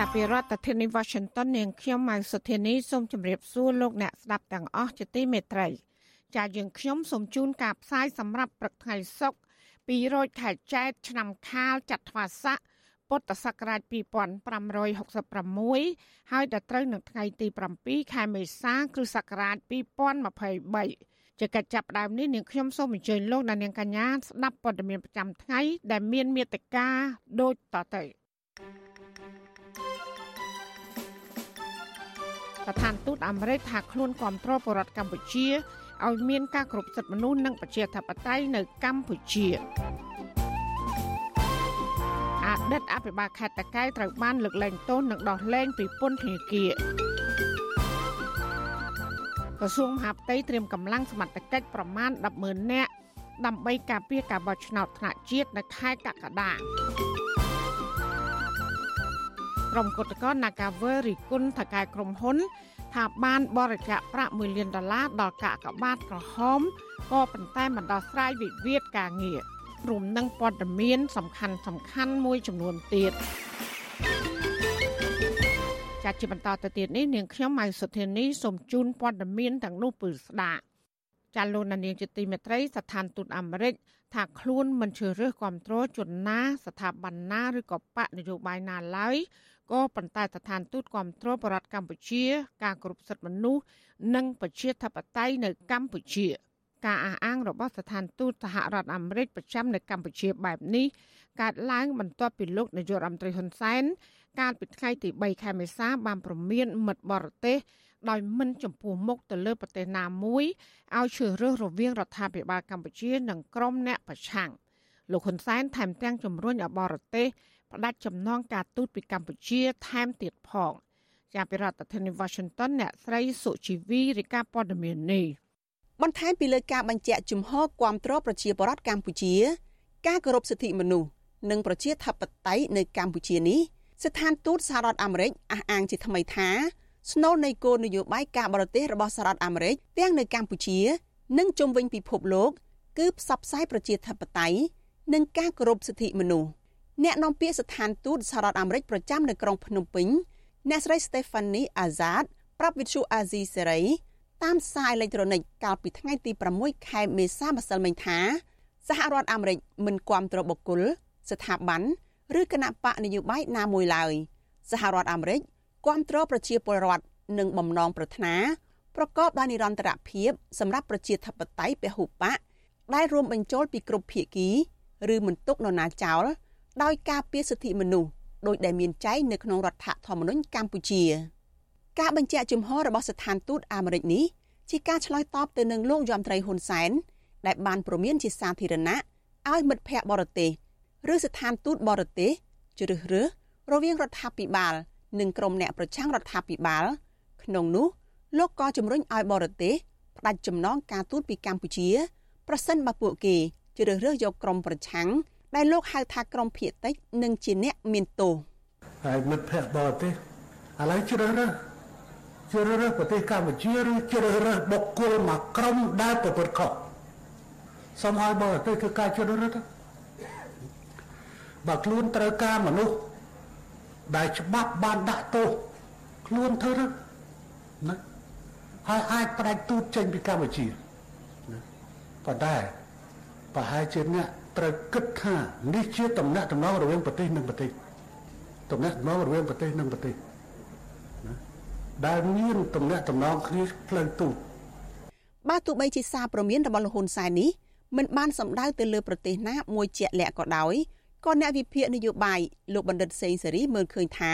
ចាប់ពីរដ្ឋធានី Washington នាងខ្ញុំម៉ៅសុធានីសូមជម្រាបសួរលោកអ្នកស្ដាប់ទាំងអស់ជាទីមេត្រី ចាយើងខ្ញុំសូមជូនការផ្សាយសម្រាប់ព្រឹកថ្ងៃសុក្រ200ខែចែកឆ្នាំខាលចត្វាស័កពុទ្ធសករាជ2566ហើយដល់ត្រូវនឹងថ្ងៃទី7ខែមេសាគ្រិស្តសករាជ2023ជាកិច្ចចាប់ផ្ដើមនេះនាងខ្ញុំសូមអញ្ជើញលោកអ្នកនាងកញ្ញាស្ដាប់ព័ត៌មានប្រចាំថ្ងៃដែលមានមេត្តាដូចតទៅ ប្រធានទូតអាមេរិកថាខ្លួនគ្រប់គ្រងបរដ្ឋកម្ពុជាឲ្យមានការគ្រប់សិទ្ធិមនុស្សនិងប្រជាធិបតេយ្យនៅកម្ពុជាអតីតអភិបាលខេត្តតាកែវត្រូវបានលើកលែងទោសនិងដោះលែងពីពន្ធនាគារក្រសួងមហាផ្ទៃត្រៀមកម្លាំងសមត្ថកិច្ចប្រមាណ100000នាក់ដើម្បីការពារការបោះឆ្នោតថ្នាក់ជាតិនៅខែកក្កដា ក្រុមគឧតកោ Nagavel រិគុណថកែក្រុមហ៊ុន ថាបានបរិច្ចាគប្រាក់1លានដុល្លារដល់កាកបាទក្រហមក៏ប៉ុន្តែមិនដោះស្រាយវិវាទការងាររួមនឹងព័ត៌មាន សំខាន់សំខាន់មួយចំនួនទៀតចាត់ជាបន្តទៅទៀតនេះនាងខ្ញុំម៉ៅសុធានីសូមជូនព័ត៌មានទាំងនោះពឺស្ដាប់ចាលោកនាងជាទីមេត្រីស្ថានទូតអាមេរិកថាខ្លួនមិនជ្រើសរើសគ្រប់គ្រងជនណាស្ថាប័នណាឬក៏បកនយោបាយណាឡើយ ក៏ប៉ុន្តែស្ថានទូតគ្រប់គ្រងបរដ្ឋកម្ពុជា ការគោរពសិទ្ធិមនុស្សនិងប្រជាធិបតេយ្យនៅកម្ពុជា ការអះអាងរបស់ស្ថានទូតសហរដ្ឋអាមេរិកប្រចាំនៅកម្ពុជាបែបនេះកើតឡើងបន្ទាប់ពីលោកនាយករដ្ឋមន្ត្រីហ៊ុនសែនកាលពីថ្ងៃទី3ខែមេសាបានប្រមានមិត្តបរទេសដោយមិនចំពោះមុខទៅលើប្រទេសណាមួយឲ្យជ្រើសរើសរវាងរដ្ឋាភិបាលកម្ពុជា និងក្រុមអ្នកប្រឆាំងលោកហ៊ុនសែនថែមទាំងជំរុញឲ្យបរទេស ផ្ដាច់ចំណងការទូតពីកម្ពុជាថែមទៀតផងជាពីរដ្ឋធានី Washington អ្នកស្រីសុជីវីរាយការណ៍ព័ត៌មាននេះបន្ថែមពីលើការបញ្ជាក់ជំហរគាំទ្រប្រជាពលរដ្ឋកម្ពុជា ការគោរពសិទ្ធិមនុស្សនិងប្រជាធិបតេយ្យនៅកម្ពុជានេះស្ថានទូតសហរដ្ឋអាមេរិកអះអាងជាថ្មីថាស្នូលនៃគោលនយោបាយការបរទេសរបស់សហរដ្ឋអាមេរិកទាំងនៅកម្ពុជា និងជុំវិញពិភពលោក គឺផ្សព្វផ្សាយប្រជាធិបតេយ្យនិងការគោរពសិទ្ធិមនុស្ស អ្នកនាំពាក្យស្ថានទូតសហរដ្ឋអាមេរិកប្រចាំនៅក្រុងភ្នំពេញអ្នកស្រី Stephanie Azad ប្រាប់វិទ្យុ Azizi Serai តាមសារអេឡិចត្រូនិកកាលពីថ្ងៃទី6ខែមេសាម្សិលមិញថាសហរដ្ឋអាមេរិកមិនគាំទ្របុគ្គលស្ថាប័នឬគណៈបកនយោបាយណាមួយឡើយសហរដ្ឋអាមេរិកគាំទ្រប្រជាពលរដ្ឋនិងបំណងប្រាថ្នាប្រកបដោយនិរន្តរភាពសម្រាប់ប្រជាធិបតេយ្យពហុបកដែលរួមបញ្ចូលពីគ្រប់ភាគី ឬមិនទុកនរណាចោល ដោយការពារសិទ្ធិមនុស្សដោយដែលមានចែងនៅក្នុងរដ្ឋធម្មនុញ្ញកម្ពុជា។ការបញ្ជាក់ជំហររបស់ស្ថានទូតអាមេរិកនេះជាការឆ្លើយតបទៅនឹងលោកយមត្រីហ៊ុនសែនដែលបានព្រមានជាសាធារណៈឲ្យមិត្តភ័ក្តិបរទេសឬស្ថានទូតបរទេសជ្រើសរើសរវាងរដ្ឋាភិបាល និងក្រុមអ្នកប្រឆាំងរដ្ឋាភិបាល ក្នុងនោះលោកក៏ជំរុញឲ្យបរទេសផ្ដាច់ចំណងការទូតពីកម្ពុជា ប្រសិនបើពួកគេជ្រើសរើសយកក្រុមប្រឆាំង ដែលលោកហៅថាក្រុមភៀតតិចនិងជាអ្នកមានទោសហើយមិត្តភ័ក្តិបរទេសឥឡូវជ្រើសរើសជ្រើសរើសប្រទេសកម្ពុជាឬជ្រើសរើសបុគ្គលមួយក្រុមដែលប្រព្រឹត្តខុសសូមឲ្យបរទេសធ្វើការជ្រើសរើសទៅបើខ្លួនត្រូវការមនុស្សដែលច្បាប់បានដាក់ទោសខ្លួនធ្វើទៅណាហើយអាចផ្ដាច់ទូតចេញពីកម្ពុជាណាប៉ុន្តែប្រហែលជាអ្នក ត្រូវគិតថានេះជាតំណែងតំណងរវាងប្រទេសនិងប្រទេសតំណែងតំណងរវាងប្រទេសនិងប្រទេសដែលមានតំណែងតំណងគ្នាផ្លូវទូតបើទោះបីជាសារព្រមានរបស់លហ៊ុនសែននេះមិនបានសម្ដៅទៅលើប្រទេសណាមួយជាក់លាក់ក៏ដោយក៏អ្នកវិភាគនយោបាយលោកបណ្ឌិតសេងសេរីមើលឃើញថា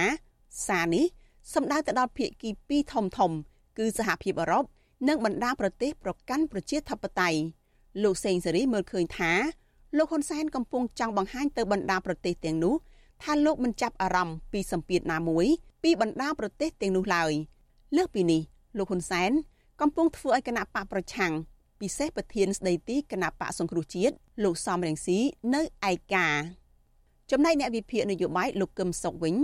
សារនេះសម្ដៅទៅដល់ភាគីពីរធំធំ គឺសហភាពអឺរ៉ុបនិងបណ្ដាប្រទេសប្រកាន់ប្រជាធិបតេយ្យលោកសេងសេរីមើលឃើញថា លោកហ៊ុនសែនកំពុងចង់បង្ហាញទៅបណ្ដាប្រទេសទាំងនោះថាលោកមិនចាប់អារម្មណ៍ពីសម្ពាធណាមួយពីបណ្ដាប្រទេសទាំងនោះឡើយលើសពីនេះលោកហ៊ុនសែនកំពុងធ្វើឲ្យគណៈបកប្រឆាំងពិសេសប្រធានស្ដីទីគណៈបកសង្គ្រោះជាតិលោកសំរងស៊ីនៅឯកាចំណែកអ្នកវិភាគនយោបាយលោកកឹមសុខវិញ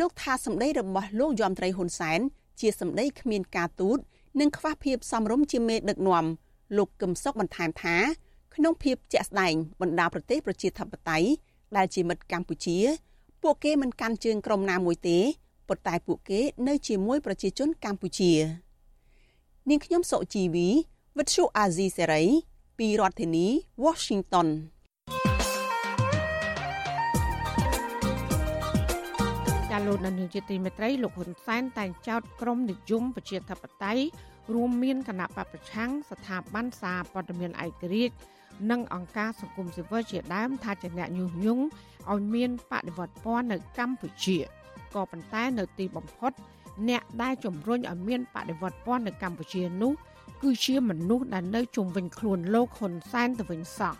លោកថាសម្ដីរបស់លោកយមត្រីហ៊ុនសែនជាសម្ដីគ្មានការទូតនិងខ្វះភាពសមរម្យជាមេដឹកនាំលោកកឹមសុខបន្ថែមថា ក្នុងភាពជាក់ស្ដែងបណ្ដាប្រទេសប្រជាធិបតេយ្យដែលជាមិត្តកម្ពុជា ពួកគេមិនកាន់ជើងក្រុមណាមួយទេប៉ុន្តែពួកគេនៅជាមួយប្រជាជនកម្ពុជានាងខ្ញុំសុជីវីវិទ្យុអាស៊ីសេរីពីរដ្ឋធានី Washington ាលោកនាយកជាទីមេត្រីលោកហ៊ុនសែនតែងចោទក្រមនិយមប្រជាធិបតេយ្យរួមមានគណៈបពប្រឆាំងស្ថាប័នសារព័ត៌មានឯករាជ្យ និងអង្គការសង្គមស៊ីវិលជាដើមថាជាអ្នកញុះញង់ឲ្យមានបដិវត្តពណ៌នៅកម្ពុជាក៏ប៉ុន្តែនៅទីបំផុត អ្នកដែលជំរុញឲ្យមានបដិវត្តពណ៌នៅកម្ពុជានោះគឺជាមនុស្សដែលនៅជុំវិញខ្លួនលោកហ៊ុនសែនទៅវិញសោះ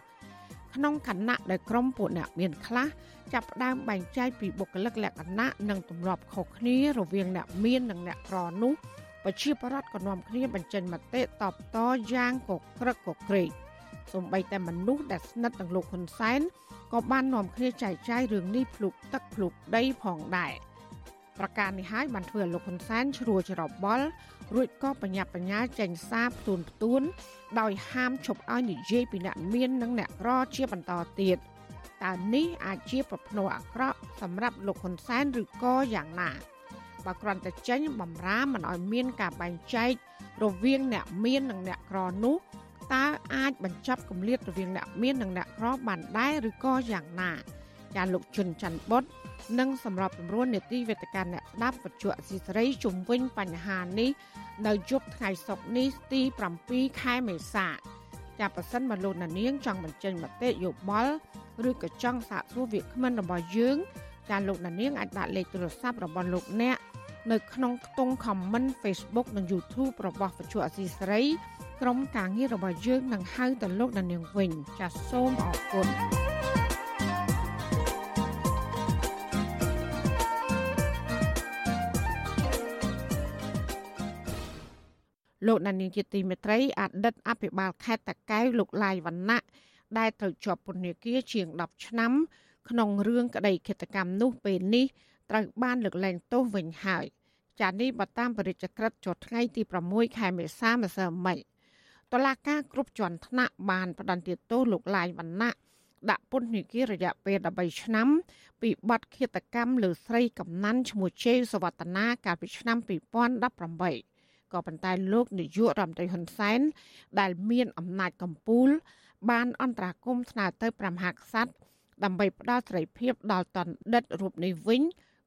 ក្នុងខណៈដែលក្រុមពួកអ្នកមានខ្លះចាប់ផ្ដើមបែងចែកពីបុគ្គលិកលក្ខណៈនិងទម្លាប់ខុសគ្នារវាងអ្នកមាននិងអ្នកក្រនោះប្រជាប្រដ្ឋក៏នាំគ្នាបញ្ចេញមតិតបតយ៉ាងកក្រឹកកក្រែក សូម្បីតែមនុស្សដែលស្និទ្ធនឹងលោកហ៊ុនសែនក៏បាននាំគ្នាចែកចាយរឿងនេះភ្លុកទឹកភ្លុកដីផងដែរប្រការនេះហើយបានធ្វើឲ្យលោកហ៊ុនសែនជ្រួលច្របល់រួចក៏បញ្ញាបញ្ញាចេញសារផ្ទួនផ្ទួន ដោយហាមឈប់ឲ្យនិយាយពីអ្នកមាននិងអ្នកក្រជាបន្តទៀតតើនេះអាចជាប្រផ្នូលអាក្រក់សម្រាប់លោកហ៊ុនសែនឬក៏យ៉ាងណាបើគ្រាន់តែចេញបំរាមមិនឲ្យមានការបែងចែករវាងអ្នកមាននិងអ្នកក្រនោះ តើអាចបញ្ចប់គម្លាតរវាងអ្នកមាននិងអ្នកក្របានដែរឬក៏យ៉ាងណាចាលោកជុនច័ន្ទបុតនិងសម្រាប់ពំរួននេតិវេទិកាអ្នកស្ដាប់វត្ថុអសីសេរីជំវិញបញ្ហានេះនៅយប់ថ្ងៃសុក្រនេះទី7ខែមេសាចាប់ប្រសិនមកលោកណានៀងចង់បញ្ចេញមតិយោបល់ឬក៏ចង់សាកសួរវាគ្មិនរបស់យើងចាលោកណានៀងអាចដាក់លេខទូរស័ព្ទរបស់លោកអ្នកនៅក្នុងខ្ទង់ comment Facebook និង YouTube របស់វិទ្យុអសីសេរី ក្រុមការងាររបស់យើងនឹងហៅទៅលោកណានៀងវិញចាសសូមអរគុណលោកដានីងជាទីមេត្រីអតីតអភិបាលខេត្តតាកែវលោកឡាយវណ្ណៈដែលត្រូវជាប់ពន្ធនាគារជាង10ឆ្នាំ ក្នុងរឿងក្តីឃាតកម្មនោះពេលនេះត្រូវបានលើកលែងទោសវិញហើយចានេះបើតាមបរិជ្ជក្រិតចុះថ្ងៃទី6ខែមេសាម្សិលមិញ តឡាការគ្រប់ជាន់ថ្នាក់បានផ្តន្ទាទោសលោកឡាយវណ្ណៈដាក់ពន្ធនាគាររយៈពេល13ឆ្នាំ ពីបទឃាតកម្មលើស្រីកំណាន់ឈ្មោះជេវសវតនាកាលពីឆ្នាំ2018ក៏ប៉ុន្តែលោកនាយករដ្ឋមន្ត្រីហ៊ុនសែនដែលមានអំណាចកម្ពុជាបានអន្តរាគមន៍ស្នើទៅព្រះមហាក្សត្រដើម្បីផ្ដល់សេរីភាពដល់តន្តិតរូបនេះវិញ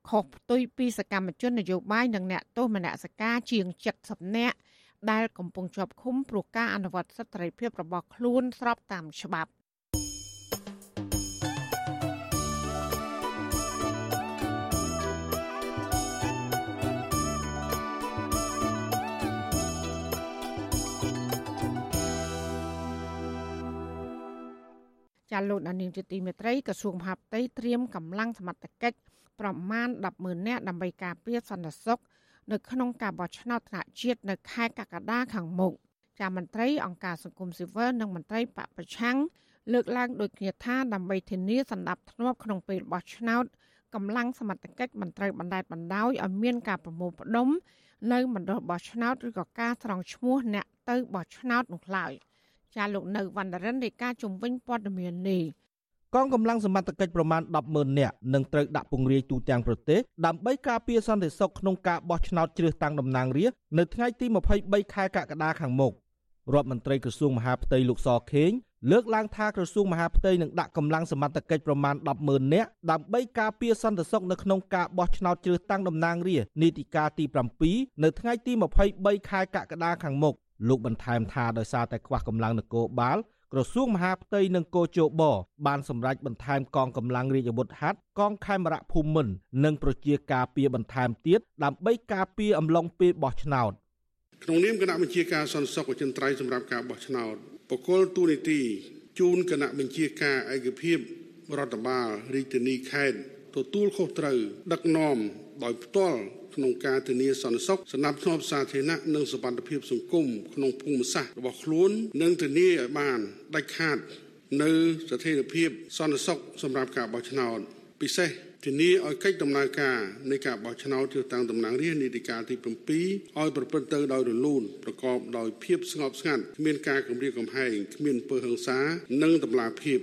ខុសផ្ទុយពីសកម្មជននយោបាយនិងអ្នកទោសមនសិការជាង70នាក់ ដែលកំពុងជាប់ឃុំព្រោះការអនុវត្តសិទ្ធិសេរីភាពរបស់ខ្លួនស្របតាមច្បាប់ចាលោកដានីងជាទីមេត្រីក្រសួងមហាផ្ទៃត្រៀមកម្លាំងសមត្ថកិច្ចប្រមាណ100,000នាក់ដើម្បីការពារសន្តិសុខ នៅក្នុងការបោះឆ្នោតថ្នាក់ជាតិនៅខែកក្កដាខាងមុខចាមន្ត្រីអង្គការសង្គមស៊ីវិលនិងមន្ត្រីបពប្រឆាំងលើកឡើងដូចគ្នាថាដើម្បីធានាសន្តិភាពក្នុងពេលបោះឆ្នោតកម្លាំងសមត្ថកិច្ចមិនត្រូវបណ្តែតបណ្តោយឲ្យមានការប្រមូលផ្ដុំនៅមណ្ឌលបោះឆ្នោតឬក៏ការស្រង់ឈ្មោះអ្នកទៅបោះឆ្នោតនោះឡើយ។ចាលោកនៅវណ្ណរិននៃការជំវិញព័ត៌មាននេះ កងកម្លាំងសមត្ថកិច្ចប្រមាណ100000នាក់នឹងត្រូវដាក់ពង្រាយទូទាំងប្រទេសដើម្បីការពារសន្តិសុខក្នុងការបោះឆ្នោតជ្រើសតាំងតំណាងរាស្ត្រនៅថ្ងៃទី23ខែកក្កដាខាងមុខរដ្ឋមន្ត្រីក្រសួងមហាផ្ទៃលោកសខេងលើកឡើងថាក្រសួងមហាផ្ទៃនឹងដាក់កម្លាំងសមត្ថកិច្ចប្រមាណ100000នាក់ដើម្បីការពារសន្តិសុខនៅក្នុងការបោះឆ្នោតជ្រើសតាំងតំណាងរាស្ត្រនីតិកាលទី7នៅថ្ងៃទី23ខែកក្កដាខាងមុខលោកបន្ថែមថាដោយសារតែខ្វះកម្លាំងនគរបាល ក្រសួងមហាផ្ទៃនិងគោជបបានសម្រេចបន្ថែមកងកម្លាំងរាជអាវុធហត្ថកងខេមរៈភូមិន្ទនិងប្រជាការពារបន្ថែមទៀតដើម្បីការពារអំឡុងពេលបោះឆ្នោតក្នុងនាមគណៈបញ្ជាការសន្តិសុខអចិន្ត្រៃយ៍សម្រាប់ការបោះឆ្នោតបកគលទូនីតិជូនគណៈបញ្ជាការឯកភាពរដ្ឋបាលរាជធានីខេត្តទទួលខុសត្រូវដឹកនាំដោយផ្ទាល់ ក្នុងការធានាសន្តិសុខសណ្ដាប់ធ្នាប់សាធារណៈនិងសុវត្ថិភាពសង្គមក្នុងភូមិសាស្ត្ររបស់ខ្លួននិងធានាឲ្យបានដាច់ខាតនៅស្ថិរភាពសន្តិសុខសម្រាប់ការបោះឆ្នោតពិសេសធានាឲ្យកិច្ចដំណើរការនៃការបោះឆ្នោតជ្រើសតាំងតំណាងរាស្ត្រនីតិកាលទី7ឲ្យប្រព្រឹត្តទៅដោយរលូនប្រកបដោយភាពស្ងប់ស្ងាត់គ្មានការគំរាមកំហែងគ្មានពើហិង្សា និងតម្លាភាព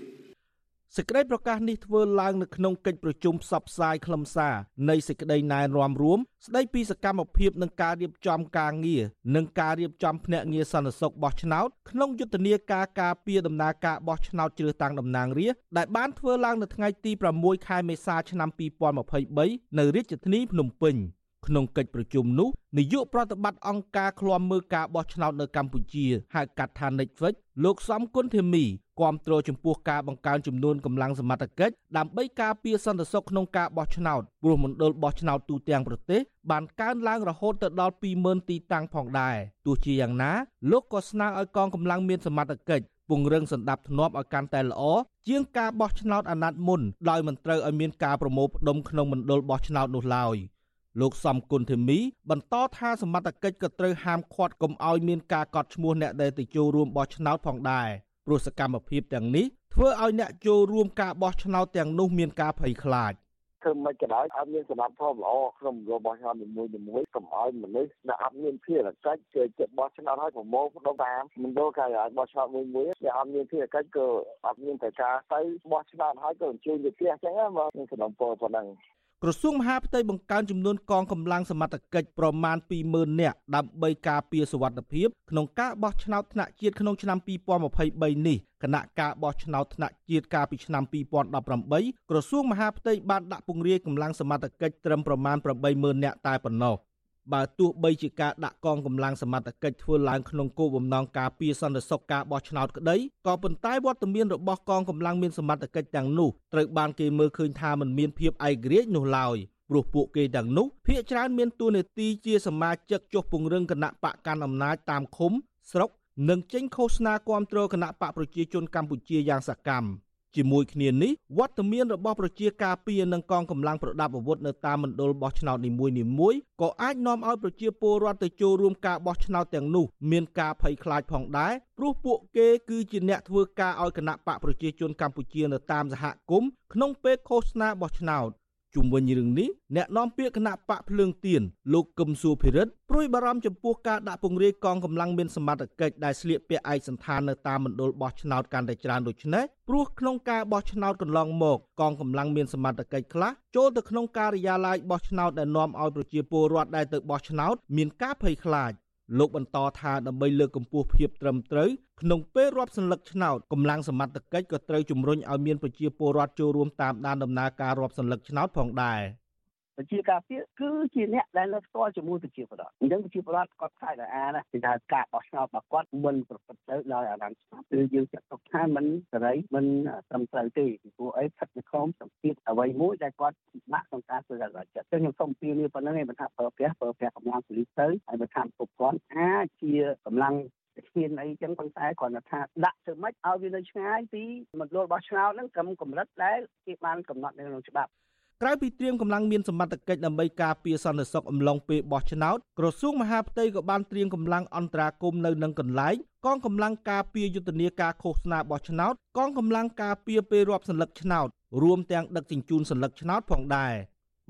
សេចក្តីប្រកាសនេះធ្វើឡើងនៅក្នុងកិច្ចប្រជុំផ្សព្វផ្សាយខ្លឹមសារនៃសេចក្តីណែនាំរួមស្តីពីសកម្មភាពនឹងការរៀបចំការងារនិងការរៀបចំភ្នាក់ងារសន្តិសុខបោះឆ្នោតក្នុងយុទ្ធនាការការពារដំណើរការបោះឆ្នោតជ្រើសតាំងតំណាងរាស្ត្រដែលបានធ្វើឡើងនៅថ្ងៃទី6ខែមេសាឆ្នាំ2023នៅរាជធានីភ្នំពេញក្នុងកិច្ចប្រជុំនោះនាយកប្រតិបត្តិអង្គការឃ្លាំមើលការបោះឆ្នោតនៅកម្ពុជាហៅកាត់ថា Netflix លោកសំគុណធីមី គាំទ្រចំពោះការបង្កើនចំនួនកម្លាំងសមត្ថកិច្ចដើម្បីការពារសន្តិសុខក្នុងការបោះឆ្នោតព្រោះមណ្ឌលបោះឆ្នោតទូទាំងប្រទេសបានកើនឡើងរហូតទៅដល់20000ទីតាំងផងដែរទោះជាយ៉ាងណាលោកក៏ស្នើឲ្យកងកម្លាំងមានសមត្ថកិច្ចពង្រឹងសន្តិភាពឲ្យកាន់តែល្អជាងការបោះឆ្នោតអាណត្តិមុនដោយមិនត្រូវឲ្យមានការប្រមូលផ្ដុំក្នុងមណ្ឌលបោះឆ្នោតនោះឡើយលោកសំគុណធីមីបន្តថាសមត្ថកិច្ចក៏ត្រូវហាមឃាត់កុំឲ្យមានការកត់ឈ្មោះអ្នកដែលទៅចូលរួមបោះឆ្នោតផងដែរ ព្រោះសកម្មភាពទាំងនេះធ្វើឲ្យអ្នកចូលរួមការបោះឆ្នោតទាំងនោះមានការភ័យខ្លាចធ្វើមិនក៏ដោយអត់មានសមត្ថភាពល្អក្នុងរបបឆ្នោតនីមួយៗកុំឲ្យមនុស្សដែលអត់មានភារកិច្ចគេចិត្តបោះឆ្នោតឲ្យប្រមូលផ្ដុំតាមមណ្ឌលការបោះឆ្នោតមួយមួយដែលអត់មានភារកិច្ចក៏អត់មានតែការទៅបោះឆ្នោតឲ្យក៏អញ្ជើញទៅផ្ទះអញ្ចឹងមកក្នុងសំណពរប៉ុណ្ណឹង ក្រសួងមហាផ្ទៃបង្កើនចំនួនកងកម្លាំងសមត្ថកិច្ចប្រមាណ20000នាក់ដើម្បីការពារសុវត្ថិភាពក្នុងការបោះឆ្នោតថ្នាក់ជាតិក្នុងឆ្នាំ2023នេះគណៈការបោះឆ្នោតថ្នាក់ជាតិកាលពីឆ្នាំ2018ក្រសួងមហាផ្ទៃបានដាក់ពង្រាយកម្លាំងសមត្ថកិច្ចត្រឹមប្រមាណ80000នាក់តែប៉ុណ្ណោះ បើទោះបីជាការដាក់កងកម្លាំងសមត្ថកិច្ចធ្វើឡើងក្នុងគោលបំណងការពារសន្តិសុខការបោះឆ្នោតក្តីក៏ប៉ុន្តែវត្តមានរបស់កងកម្លាំងមានសមត្ថកិច្ចទាំងនោះត្រូវបានគេមើលឃើញថាមិនមានភាពឯករាជ្យនោះឡើយព្រោះពួកគេទាំងនោះភាគច្រើនមានតួនាទីជាសមាជិកចុះពង្រឹងគណៈបកកាន់អំណាចតាមឃុំស្រុកនិងចេញឃោសនាគាំទ្រគណៈបកប្រជាជនកម្ពុជាយ៉ាងសកម្ម ជាមួយគ្នានេះវត្តមានរបស់ប្រជាការពារនិងកងកម្លាំងប្រដាប់អាវុធនៅតាមមណ្ឌលបោះឆ្នោតនីមួយៗក៏អាចនាំឲ្យប្រជាពលរដ្ឋទៅចូលរួមការបោះឆ្នោតទាំងនោះមានការភ័យខ្លាចផងដែរព្រោះពួកគេគឺជាអ្នកធ្វើការឲ្យគណៈបកប្រជាជនកម្ពុជានៅតាមសហគមន៍ក្នុងពេលឃោសនាបោះឆ្នោត ជុំវិញរឿងនេះអ្នកនាំពាក្យគណៈបកភ្លើងទៀនលោកកឹមសុភិរិទ្ធព្រួយបារម្ភចំពោះការដាក់ពង្រាយកងកម្លាំងមានសមត្ថកិច្ចដែលស្លៀកពាក់ឯកសណ្ឋាននៅតាមមណ្ឌលបោះឆ្នោតកាន់តែច្រើនដូចនេះព្រោះក្នុងការបោះឆ្នោតកន្លងមកកងកម្លាំងមានសមត្ថកិច្ចខ្លះចូលទៅក្នុងការិយាល័យបោះឆ្នោតដែលនាំឲ្យប្រជាពលរដ្ឋដែលទៅបោះឆ្នោតមានការភ័យខ្លាច លោកបន្តថាដើម្បីលើកកម្ពស់ភាពត្រឹមត្រូវក្នុងពេលរាប់សន្លឹកឆ្នោតកម្លាំងសមត្ថកិច្ចក៏ត្រូវជំរុញឲ្យមានប្រជាពលរដ្ឋចូលរួមតាមដានដំណើរការរាប់សន្លឹកឆ្នោតផងដែរ។ប្រ ជាការពារគឺជាអ្នកដែលនៅផ្ទាល់ជាមួយប្រជាពលរដ្ឋអញ្ចឹងប្រជាពលរដ្ឋគាត់ខ្លាចដល់អាណាពីថាការបោះឆ្នោតរបស់គាត់មិនប្រព្រឹត្តទៅដោយអារម្មណ៍ច្បាប់គឺយើងចាត់ទុកថាមិនសេរីមិនត្រឹមត្រូវទេពីព្រោះអីស្ថិតនៅក្នុងសម្ពាធអ្វីមួយដែលគាត់ពិបាកក្នុងការធ្វើការរដ្ឋចិត្តអញ្ចឹងខ្ញុំសូមពៀនេះប៉ុណ្្នឹងឯងបើថាប្រើប្រាស់ប្រើប្រាស់កម្លាំងពលីសទៅហើយបើថាគ្រប់គ្រាន់អាចជាកម្លាំងស្ពានអីចឹងប៉ុន្តែគ្រាន់តែថាដាក់ធ្វើម៉េចឲ្យវានៅឆ្ងាយពីមណ្ឌលរបស់ឆ្នោតហ្នឹងកំកម្រិតដែលគេបានកំណត់នៅក្នុងច្បាប់ ក្រៅពីត្រៀមកម្លាំងមានសមត្ថកិច្ចដើម្បីការពារសន្តិសុខអំឡុងពេលបោះឆ្នោតក្រសួងមហាផ្ទៃក៏បានត្រៀមកម្លាំងអន្តរាគមន៍នៅនឹងកន្លែងកងកម្លាំងការពារយុទ្ធនាការឃោសនាបោះឆ្នោតកងកម្លាំងការពារពេលរាប់សន្លឹកឆ្នោតរួមទាំងដឹកជញ្ជូនសន្លឹកឆ្នោតផងដែរ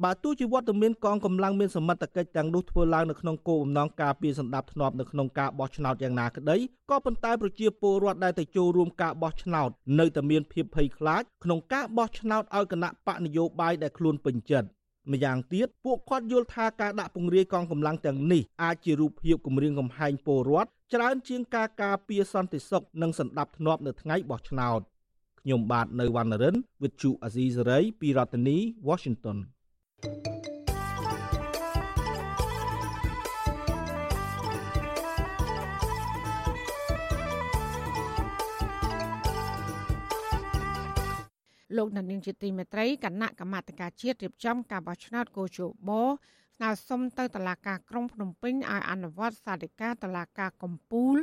បើទោះជាវត្តមានកងកម្លាំងមានសមត្ថកិច្ចទាំងនោះធ្វើឡើងនៅក្នុងគោលបំណងការពារសម្ដាប់ធ្នាប់នៅក្នុងការបោះឆ្នោតយ៉ាងណាក្តីក៏ប៉ុន្តែប្រជាពលរដ្ឋដែលទៅចូលរួមការបោះឆ្នោតនៅតែមានភាពភ័យខ្លាចក្នុងការបោះឆ្នោតឲ្យគណៈបកនយោបាយដែលខ្លួនពេញចិត្តម្យ៉ាងទៀតពួកគាត់យល់ថាការដាក់ពង្រាយកងកម្លាំងទាំងនេះអាចជារូបភាពគម្រាមកំហែងពលរដ្ឋច្រើនជាងការការពារសន្តិសុខនិងសន្តិភាពនៅថ្ងៃបោះឆ្នោតខ្ញុំបាទនៅវណ្ណរិន with Chu Azizi ពីរដ្ឋធានី Washington លោកនានីជាទីមេត្រីគណៈកម្មាធិការជាតិរៀបចំការបោះឆ្នោតកោជបស្នើសុំទៅតុលាការក្រុងភ្នំពេញឲ្យអនុវត្តសាធិការតុលាការកំពូល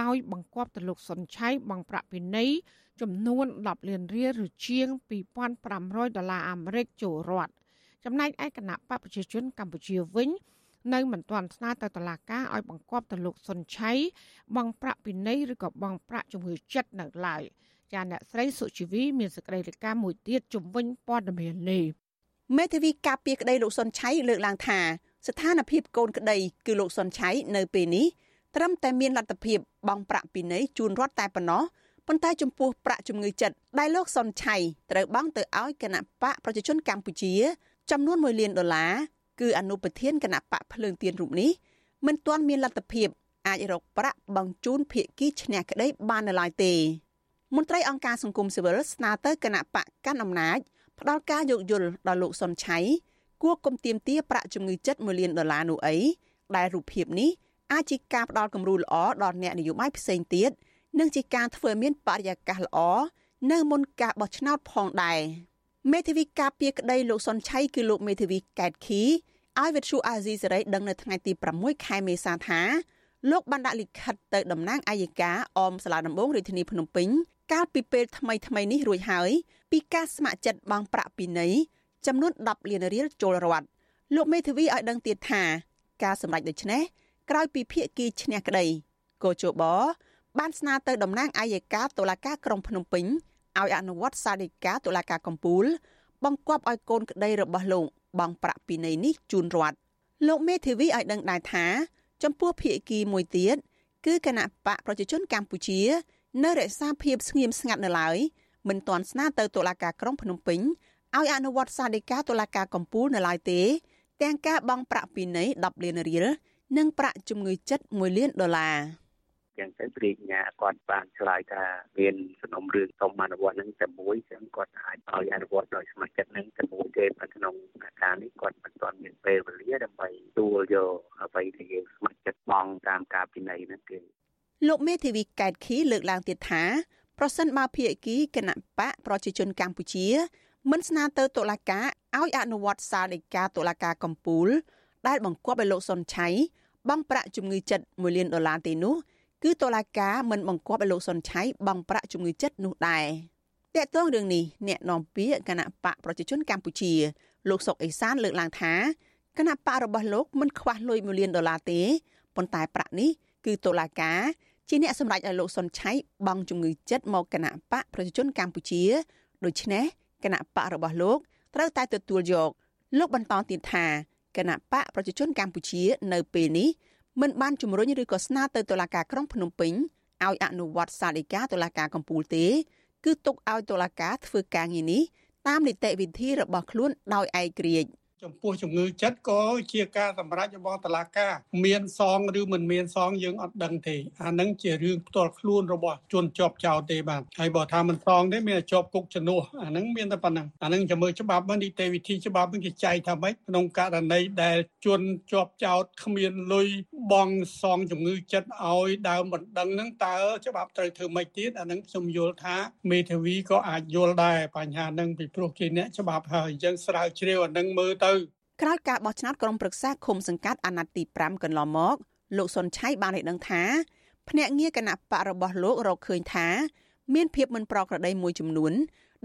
ដោយបង្គាប់ទៅលោកសុនឆៃបង់ប្រាក់ពិន័យចំនួន10លានរៀលឬជាង2500ដុល្លារអាមេរិកចូលរដ្ឋ ចំណែកឯគណៈបកប្រជាជនកម្ពុជាវិញនៅមិនទាន់ស្នើទៅតុលាការឲ្យបង្គាប់ទៅលោកសុនឆៃបង់ប្រាក់ពិន័យឬក៏បង់ប្រាក់ជំងឺចិត្តនៅឡើយចាអ្នកស្រីសុជីវីមានសេចក្តីរាយការណ៍មួយទៀតជំវិញព័ត៌មាននេះមេធាវីការពារក្តីលោកសុនឆៃលើកឡើងថាស្ថានភាពកូនក្តីគឺលោកសុនឆៃនៅពេលនេះត្រឹមតែមានលទ្ធភាពបង់ប្រាក់ពិន័យជូនរដ្ឋតែប៉ុណ្ណោះប៉ុន្តែចំពោះប្រាក់ជំងឺចិត្តដែលលោកសុនឆៃត្រូវបង់ទៅឲ្យគណៈបកប្រជាជនកម្ពុជា ចំនួន1លានដុល្លារគឺអនុប្រធានគណៈបកភ្លើងទៀនរូបនេះមិនទាន់មានលទ្ធភាពអាចរកប្រាក់បង់ជូនភាគីឈ្នះក្តីបាននៅឡើយទេមន្ត្រីអង្គការសង្គមស៊ីវិលស្នើទៅគណៈបកកាន់អំណាចផ្ដល់ការយោគយល់ដល់លោកសុនឆៃគួរគុំទៀមទាប្រាក់ជំងឺចិត្ត1លានដុល្លារនោះអីដែលរូបភាពនេះអាចជាការផ្ដល់គំរូល្អដល់អ្នកនយោបាយផ្សេងទៀតនិងជាការធ្វើឲ្យមានបរិយាកាសល្អនៅមុនការបោះឆ្នោតផងដែរ មេធាវីការពារក្តីលោកសុនឆៃគឺលោកមេធាវីកែតខីឲ្យវិទ្យុអាស៊ីសេរីដឹងនៅថ្ងៃទី6ខែមេសាថាលោកបានដាក់លិខិតទៅតំណាងអัยការអមសាលាដំបងរាជធានីភ្នំពេញកាលពីពេលថ្មីថ្មីនេះរួចហើយពីការស្ម័គ្រចិត្តបង់ប្រាក់ពិន័យចំនួន10លានរៀលចូលរដ្ឋលោកមេធាវីឲ្យដឹងទៀតថាការសម្រេចដូចនេះក្រោយពីភាគីឈ្នះក្តីកោជបបានស្នើទៅតំណាងអัยការតុលាការក្រុងភ្នំពេញ ឲ្យអនុវត្តសាលដីកាតុលាការកំពូល បង្គាប់ឲ្យកូនក្តីរបស់លោកបង់ប្រាក់ពិន័យនេះជូនរដ្ឋលោកមេធាវីឲ្យដឹងដែរថា ចំពោះភាគីមួយទៀតគឺគណៈបកប្រជាជនកម្ពុជា នៅរក្សាភាពស្ងៀមស្ងាត់នៅឡើយមិនទាន់ស្នើទៅតុលាការក្រុងភ្នំពេញឲ្យអនុវត្តសាលដីកាតុលាការកំពូលនៅឡើយទេ ទាំងការបង់ប្រាក់ពិន័យ10លានរៀលនិងប្រាក់ជំងឺចិត្ត1លានដុល្លារ ចឹងទៅព្រាជ្ញាគាត់បានឆ្លើយថាមានសំណុំរឿងសុំអនុវត្តនឹងតែមួយចឹងគាត់អាចឲ្យអនុវត្តដោយស្ម័គ្រចិត្តនឹងតែមួយទេប៉ុន្តែក្នុងការនេះគាត់មិនទាន់មានពេលវេលាដើម្បីទួលយកអ្វីដែលយើងស្ម័គ្រចិត្តបង់តាមការពិន័យនោះទេលោកមេធាវីកែតខីលើកឡើងទៀតថាប្រសិនបើភាគីគណៈបកប្រជាជនកម្ពុជា មិនស្នើទៅតុលាការឲ្យអនុវត្តសាលដីកាតុលាការកំពូល ដែលបង្គាប់ឲ្យលោកសុនឆៃបង់ប្រាក់ជំងឺចិត្ត1លានដុល្លារទេនោះ គឺតុលាការមិនបង្គាប់ឲ្យលោកសុនឆៃបង់ប្រាក់ជំងឺចិត្តនោះដែរតើតើរឿងនេះអ្នកនាំពាក្យគណៈបកប្រជាជនកម្ពុជា លោកសុកអេសានលើកឡើងថាគណៈបករបស់លោកមិនខ្វះលុយ1លានដុល្លារទេប៉ុន្តែប្រាក់នេះគឺតុលាការជាអ្នកសម្រេចឲ្យលោកសុនឆៃបង់ជំងឺចិត្តមកគណៈបកប្រជាជនកម្ពុជាដូច្នេះគណៈបករបស់លោកត្រូវតែទទួលយក លោកបន្តទៀតថាគណៈបកប្រជាជនកម្ពុជា នៅពេលនេះ មិនបានជំរុញឬក៏ស្នើទៅតុលាការក្រុងភ្នំពេញឲ្យអនុវត្តសាលដីកាតុលាការកំពូលទេ គឺទុកឲ្យតុលាការធ្វើការងារនេះតាមនីតិវិធីរបស់ខ្លួនដោយឯករាជ្យ។ ចំពោះជំងឺចិត្តក៏ជាការសម្រេចរបស់តុលាការមានសងឬមិនមានសងយើងអត់ដឹងទេអានឹងជារឿងផ្ទាល់ខ្លួនរបស់ជនជាប់ចោតទេបាទហើយបើថាមិនសងទេមានជាប់គុកជំនួសអានឹងមានតែប៉ុណ្ណឹងអានឹងចាំមើលច្បាប់នីតិវិធីច្បាប់នឹងគេចែកថាម៉េចក្នុងករណីដែលជនជាប់ចោតគ្មានលុយបងសងជំងឺចិត្តឲ្យដើមបណ្ដឹងនឹងតើច្បាប់ត្រូវធ្វើម៉េចទៀតអានឹងខ្ញុំយល់ថាមេធាវីក៏អាចយល់ដែរបញ្ហានឹងពីព្រោះជាអ្នកច្បាប់ហើយអញ្ចឹងស្រាវជ្រាវអានឹងមើលទៅក្រោយការបោះឆ្នោតក្រុមប្រឹក្សាឃុំសង្កាត់អាណត្តិទី5កន្លងមកលោកសុនឆៃបានឲ្យដឹងថាភ្នាក់ងារគណៈបករបស់លោករកឃើញថា មានភាពមិនប្រក្រតីមួយចំនួន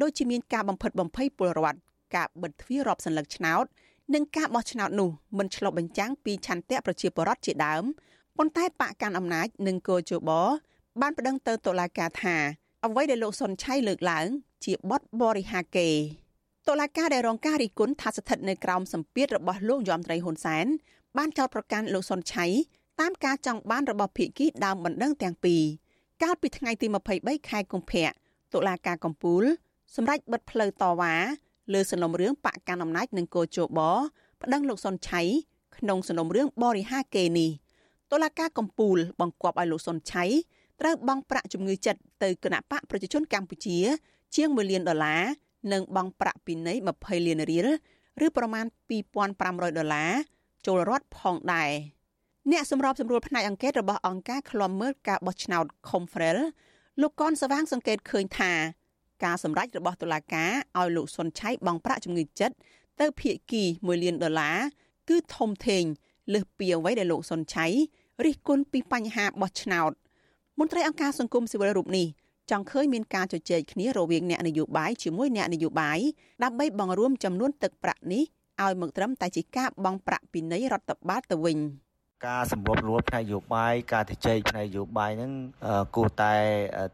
ដូចជាមានការបំផិតបំភ័យពលរដ្ឋការបិទទ្វាររាប់សន្លឹកឆ្នោតនិងការបោះឆ្នោតនោះមិនឆ្លុះបញ្ចាំងពីឆន្ទៈប្រជាពលរដ្ឋជាដើមប៉ុន្តែបកកាន់អំណាចនិងកោជបបានប្តឹងទៅតុលាការថាអ្វីដែលលោកសុនឆៃលើកឡើង ជាបទបរិហាកេតុ លាការដែលរងការរិះគន់ថាស្ថិតនៅក្រោមសម្ពាធរបស់លោកយមត្រីហ៊ុនសែនបានចោទប្រកាន់លោកសុនឆៃតាមការចង់បានរបស់ភាគីដើមបណ្ដឹងទាំងពីរកាលពីថ្ងៃទី23ខែកុម្ភៈតុលាការកំពូលសម្រេចបិទផ្លូវតវ៉ាលើសំណុំរឿងបកកាន់អំណាចនិងកោជបប្តឹងលោកសុនឆៃក្នុងសំណុំរឿងបរិហាកេនេះតុលាការកំពូលបង្គាប់ឲ្យលោកសុនឆៃត្រូវបង់ប្រាក់ជំងឺចិត្តទៅគណៈបកប្រជាជនកម្ពុជា ជាង1លានដុល្លារ និងបង់ប្រាក់ពិន័យ20លានរៀលឬប្រមាណ2500ដុល្លារចូលរដ្ឋផងដែរអ្នកសម្របសម្រួលផ្នែកអង្កេតរបស់អង្គការឃ្លាំមើលការបោះឆ្នោត Confrel លោកកនសវាងសង្កេតឃើញថាការសម្រេចរបស់តុលាការឲ្យលោកសុនឆៃបង់ប្រាក់ជំងឺចិត្តទៅភាគី1លានដុល្លារគឺធំធេងលើសពីអ្វីដែលលោកសុនឆៃរិះគន់ពីបញ្ហាបោះឆ្នោតមន្ត្រីអង្គការសង្គមស៊ីវិលរូបនេះ ចង់ឃើញមានការជជែកគ្នារវាងអ្នកនយោបាយជាមួយអ្នកនយោបាយដើម្បីបង្រួមចំនួនទឹកប្រាក់នេះឲ្យមកត្រឹមតែជាការបង់ប្រាក់ពីនៃរដ្ឋបាលទៅវិញ។ ការសម្របរួលផ្នែកនយោបាយការជជែកផ្នែកនយោបាយហ្នឹងគួរតែ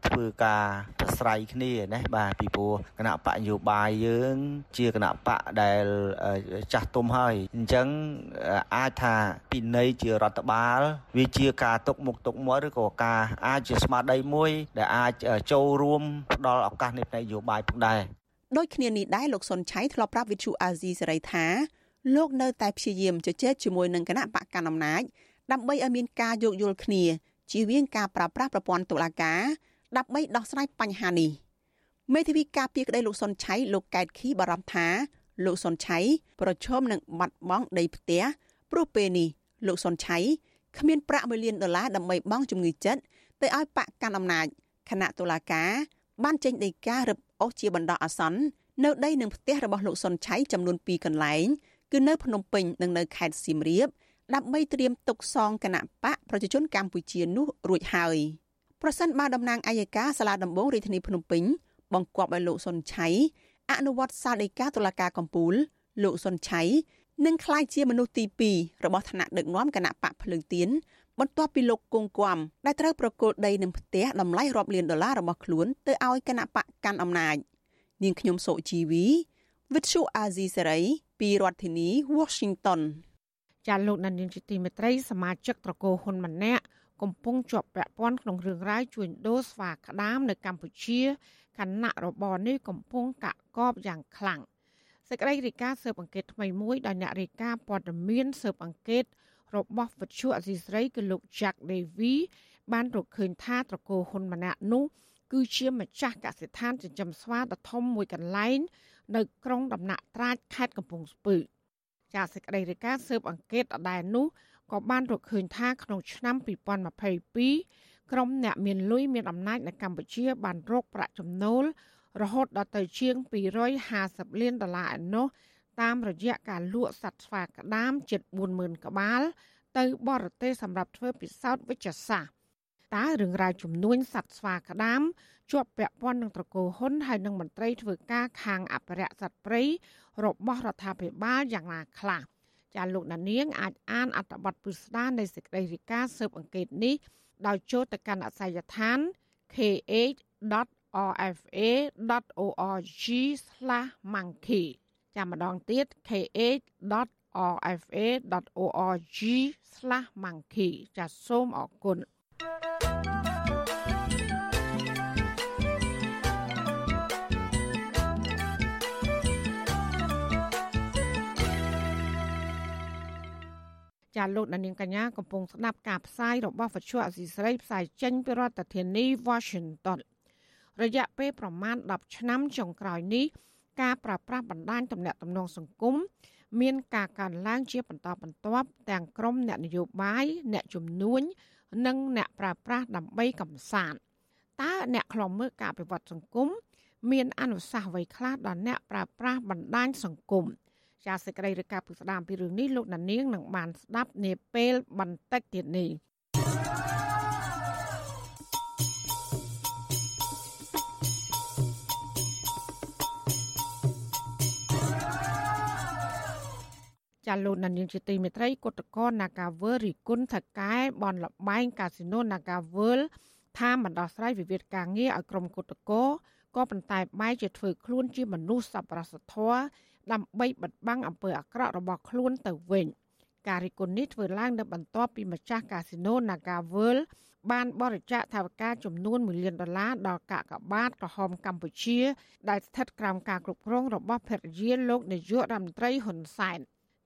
ធ្វើការប្រស្រ័យគ្នាណាបាទពីព្រោះគណៈបកនយោបាយយើង ជាគណៈបកដែលចាស់ទុំហើយអញ្ចឹងអាចថាពីនៃជារដ្ឋបាល វាជាការຕົកមុខຕົកមាត់ឬក៏ការអាចជាស្មារតីមួយ ដែលអាចចូលរួមផ្ដល់ឱកាសនៃផ្នែកនយោបាយផងដែរដូចគ្នានេះដែរលោកសុនឆៃធ្លាប់ប្រាប់វិទ្យុអាស៊ីសេរីថា លោកនៅតែព្យាយាមជជែកជាមួយនឹងគណៈបកកណ្ដាលអំណាចដើម្បីឲ្យមានការយោគយល់គ្នាជៀសវាងការប្រើប្រាស់ប្រព័ន្ធតុលាការដើម្បីដោះស្រាយបញ្ហានេះមេធាវីការពារក្តីលោកសុនឆៃលោកកែតខីបារម្ភថាលោកសុនឆៃប្រឈមនឹងបាត់បង់ដីផ្ទះព្រោះពេលនេះលោកសុនឆៃគ្មានប្រាក់1លានដុល្លារដើម្បីបង់ជំងឺចិត្តទៅឲ្យបកកាន់អំណាចគណៈតុលាការបានចេញដីការរឹបអូសជាបណ្ដោះអាសន្ននៅដីនឹងផ្ទះរបស់លោកសុនឆៃចំនួន2កន្លែង គឺនៅភ្នំពេញនិងនៅខេត្តសៀមរាបដើម្បីត្រៀមទុកសងគណៈបកប្រជាជនកម្ពុជានោះរួចហើយប្រសិនបើតំណាងអัยការសាលាដំបងរាជធានីភ្នំពេញបង្គាប់ឲ្យលោកសុនឆៃអនុវត្តសាលដីកាតុលាការកំពូល លោកសុនឆៃនឹងក្លាយជាមនុស្សទី2របស់ថ្នាក់ដឹកនាំគណៈបកភ្លើងទៀនបន្ទាប់ពីលោកគង់គំដែលត្រូវប្រកល់ដីនឹងផ្ទះតម្លៃរាប់លានដុល្លាររបស់ខ្លួនទៅឲ្យគណៈបកកាន់អំណាចនាងខ្ញុំសុជីវី វិទ្យុអាស៊ីសេរីពីរដ្ឋធានី Washington ចាលោកនានីជាទីមេត្រីសមាជិកត្រកូលហ៊ុនម៉ាណែតកំពុងជាប់ពាក់ព័ន្ធក្នុងរឿងរ៉ាវជួញដូរស្វាក្តាមនៅកម្ពុជាគណៈរបបនេះកំពុងកាក់កបយ៉ាងខ្លាំងសេចក្តីរាយការណ៍ស៊ើបអង្កេតថ្មីមួយដោយអ្នករាយការណ៍ព័ត៌មានស៊ើបអង្កេតរបស់វិទ្យុអសីស្រីគឺលោក Jack Davy បានរកឃើញថាត្រកូលហ៊ុនម៉ាណែតនោះគឺជាម្ចាស់កសិដ្ឋានចិញ្ចឹមស្វាដ៏ធំមួយកន្លែង នៅក្រុងដំណាក់ត្រាចខេត្តកំពង់ស្ពឺចាសេចក្តីរាយការណ៍ស៊ើបអង្កេតដដែលនោះក៏បានរកឃើញថាក្នុងឆ្នាំ2022ក្រុមអ្នកមានលុយមានអំណាចនៅកម្ពុជា បានរកប្រាក់ចំណូលរហូតដល់ទៅជាង250លានដុល្លារឯណោះតាមរយៈការលក់សត្វស្វាក្តាមជិត40000ក្បាល ទៅបរទេសសម្រាប់ធ្វើពិសោធន៍វិជ្ជសាស្ត្រតើរឿងរ៉ាវចំនួនសត្វស្វាក្តាម ជាប់ពាក់ព័ន្ធនឹងត្រកូលហ៊ុនហើយនឹងមន្ត្រីធ្វើការខាងអភិរក្សសត្វព្រៃរបស់រដ្ឋាភិបាលយ៉ាងណាខ្លះចាលោកណានៀងអាចអានអត្ថបទពិស្ដារនៃសេចក្តីរាយការណ៍ស៊ើបអង្កេតនេះដោយចូលទៅកាន់អាសយដ្ឋាន kh.rfa.org/monkey ចាំម្ដងទៀត kh.rfa.org/monkey ចាសសូមអរគុណ ចាលោកដានៀងកញ្ញាកំពុងស្ដាប់ការផ្សាយរបស់វិទ្យុអសីស្រីផ្សាយចេញពីរដ្ឋធានី Washington រយៈពេលប្រមាណ10ឆ្នាំចុងក្រោយនេះការប្រើប្រាស់បណ្ដាញទំនាក់ទំនងសង្គមមានការកើនឡើងជាបន្តបន្ទាប់ទាំងក្រុមអ្នកនយោបាយអ្នកជំនួញនិងអ្នកប្រើប្រាស់ដើម្បីកំសាន្តតើអ្នកខ្លំមើលការអភិវឌ្ឍសង្គមមានអនុសាសន៍អ្វីខ្លះដល់អ្នកប្រើប្រាស់បណ្ដាញសង្គម ចាសសេចក្តីរាយការណ៍ពីស្ដាមពីរឿងនេះលោកណានៀងនឹងបានស្ដាប់នាពេលបន្តិចទៀតនេះចាលោកណានៀងជាទីមេត្រីគុតកោ Nagavel រីគុណថកែបនលបែងកាស៊ីណូ Nagavel ថាមិនដោះស្រាយវិវាទការងារឲ្យក្រុមគុតកោក៏ប៉ុន្តែបែរជាធ្វើខ្លួនជាមនុស្សសប្បុរសធម៌ ដើម្បីបិទបាំងអំពើអាក្រក់របស់ខ្លួនទៅវិញការរិះគន់នេះធ្វើឡើងនៅបន្ទាប់ពីម្ចាស់កាស៊ីណូ Naga World បានបរិច្ចាគថវិកាចំនួន1លានដុល្លារដល់កាកបាទក្រហមកម្ពុជា ដែលស្ថិតក្រោមការគ្រប់គ្រងរបស់ភរិយាលោកនាយករដ្ឋមន្ត្រីហ៊ុនសែន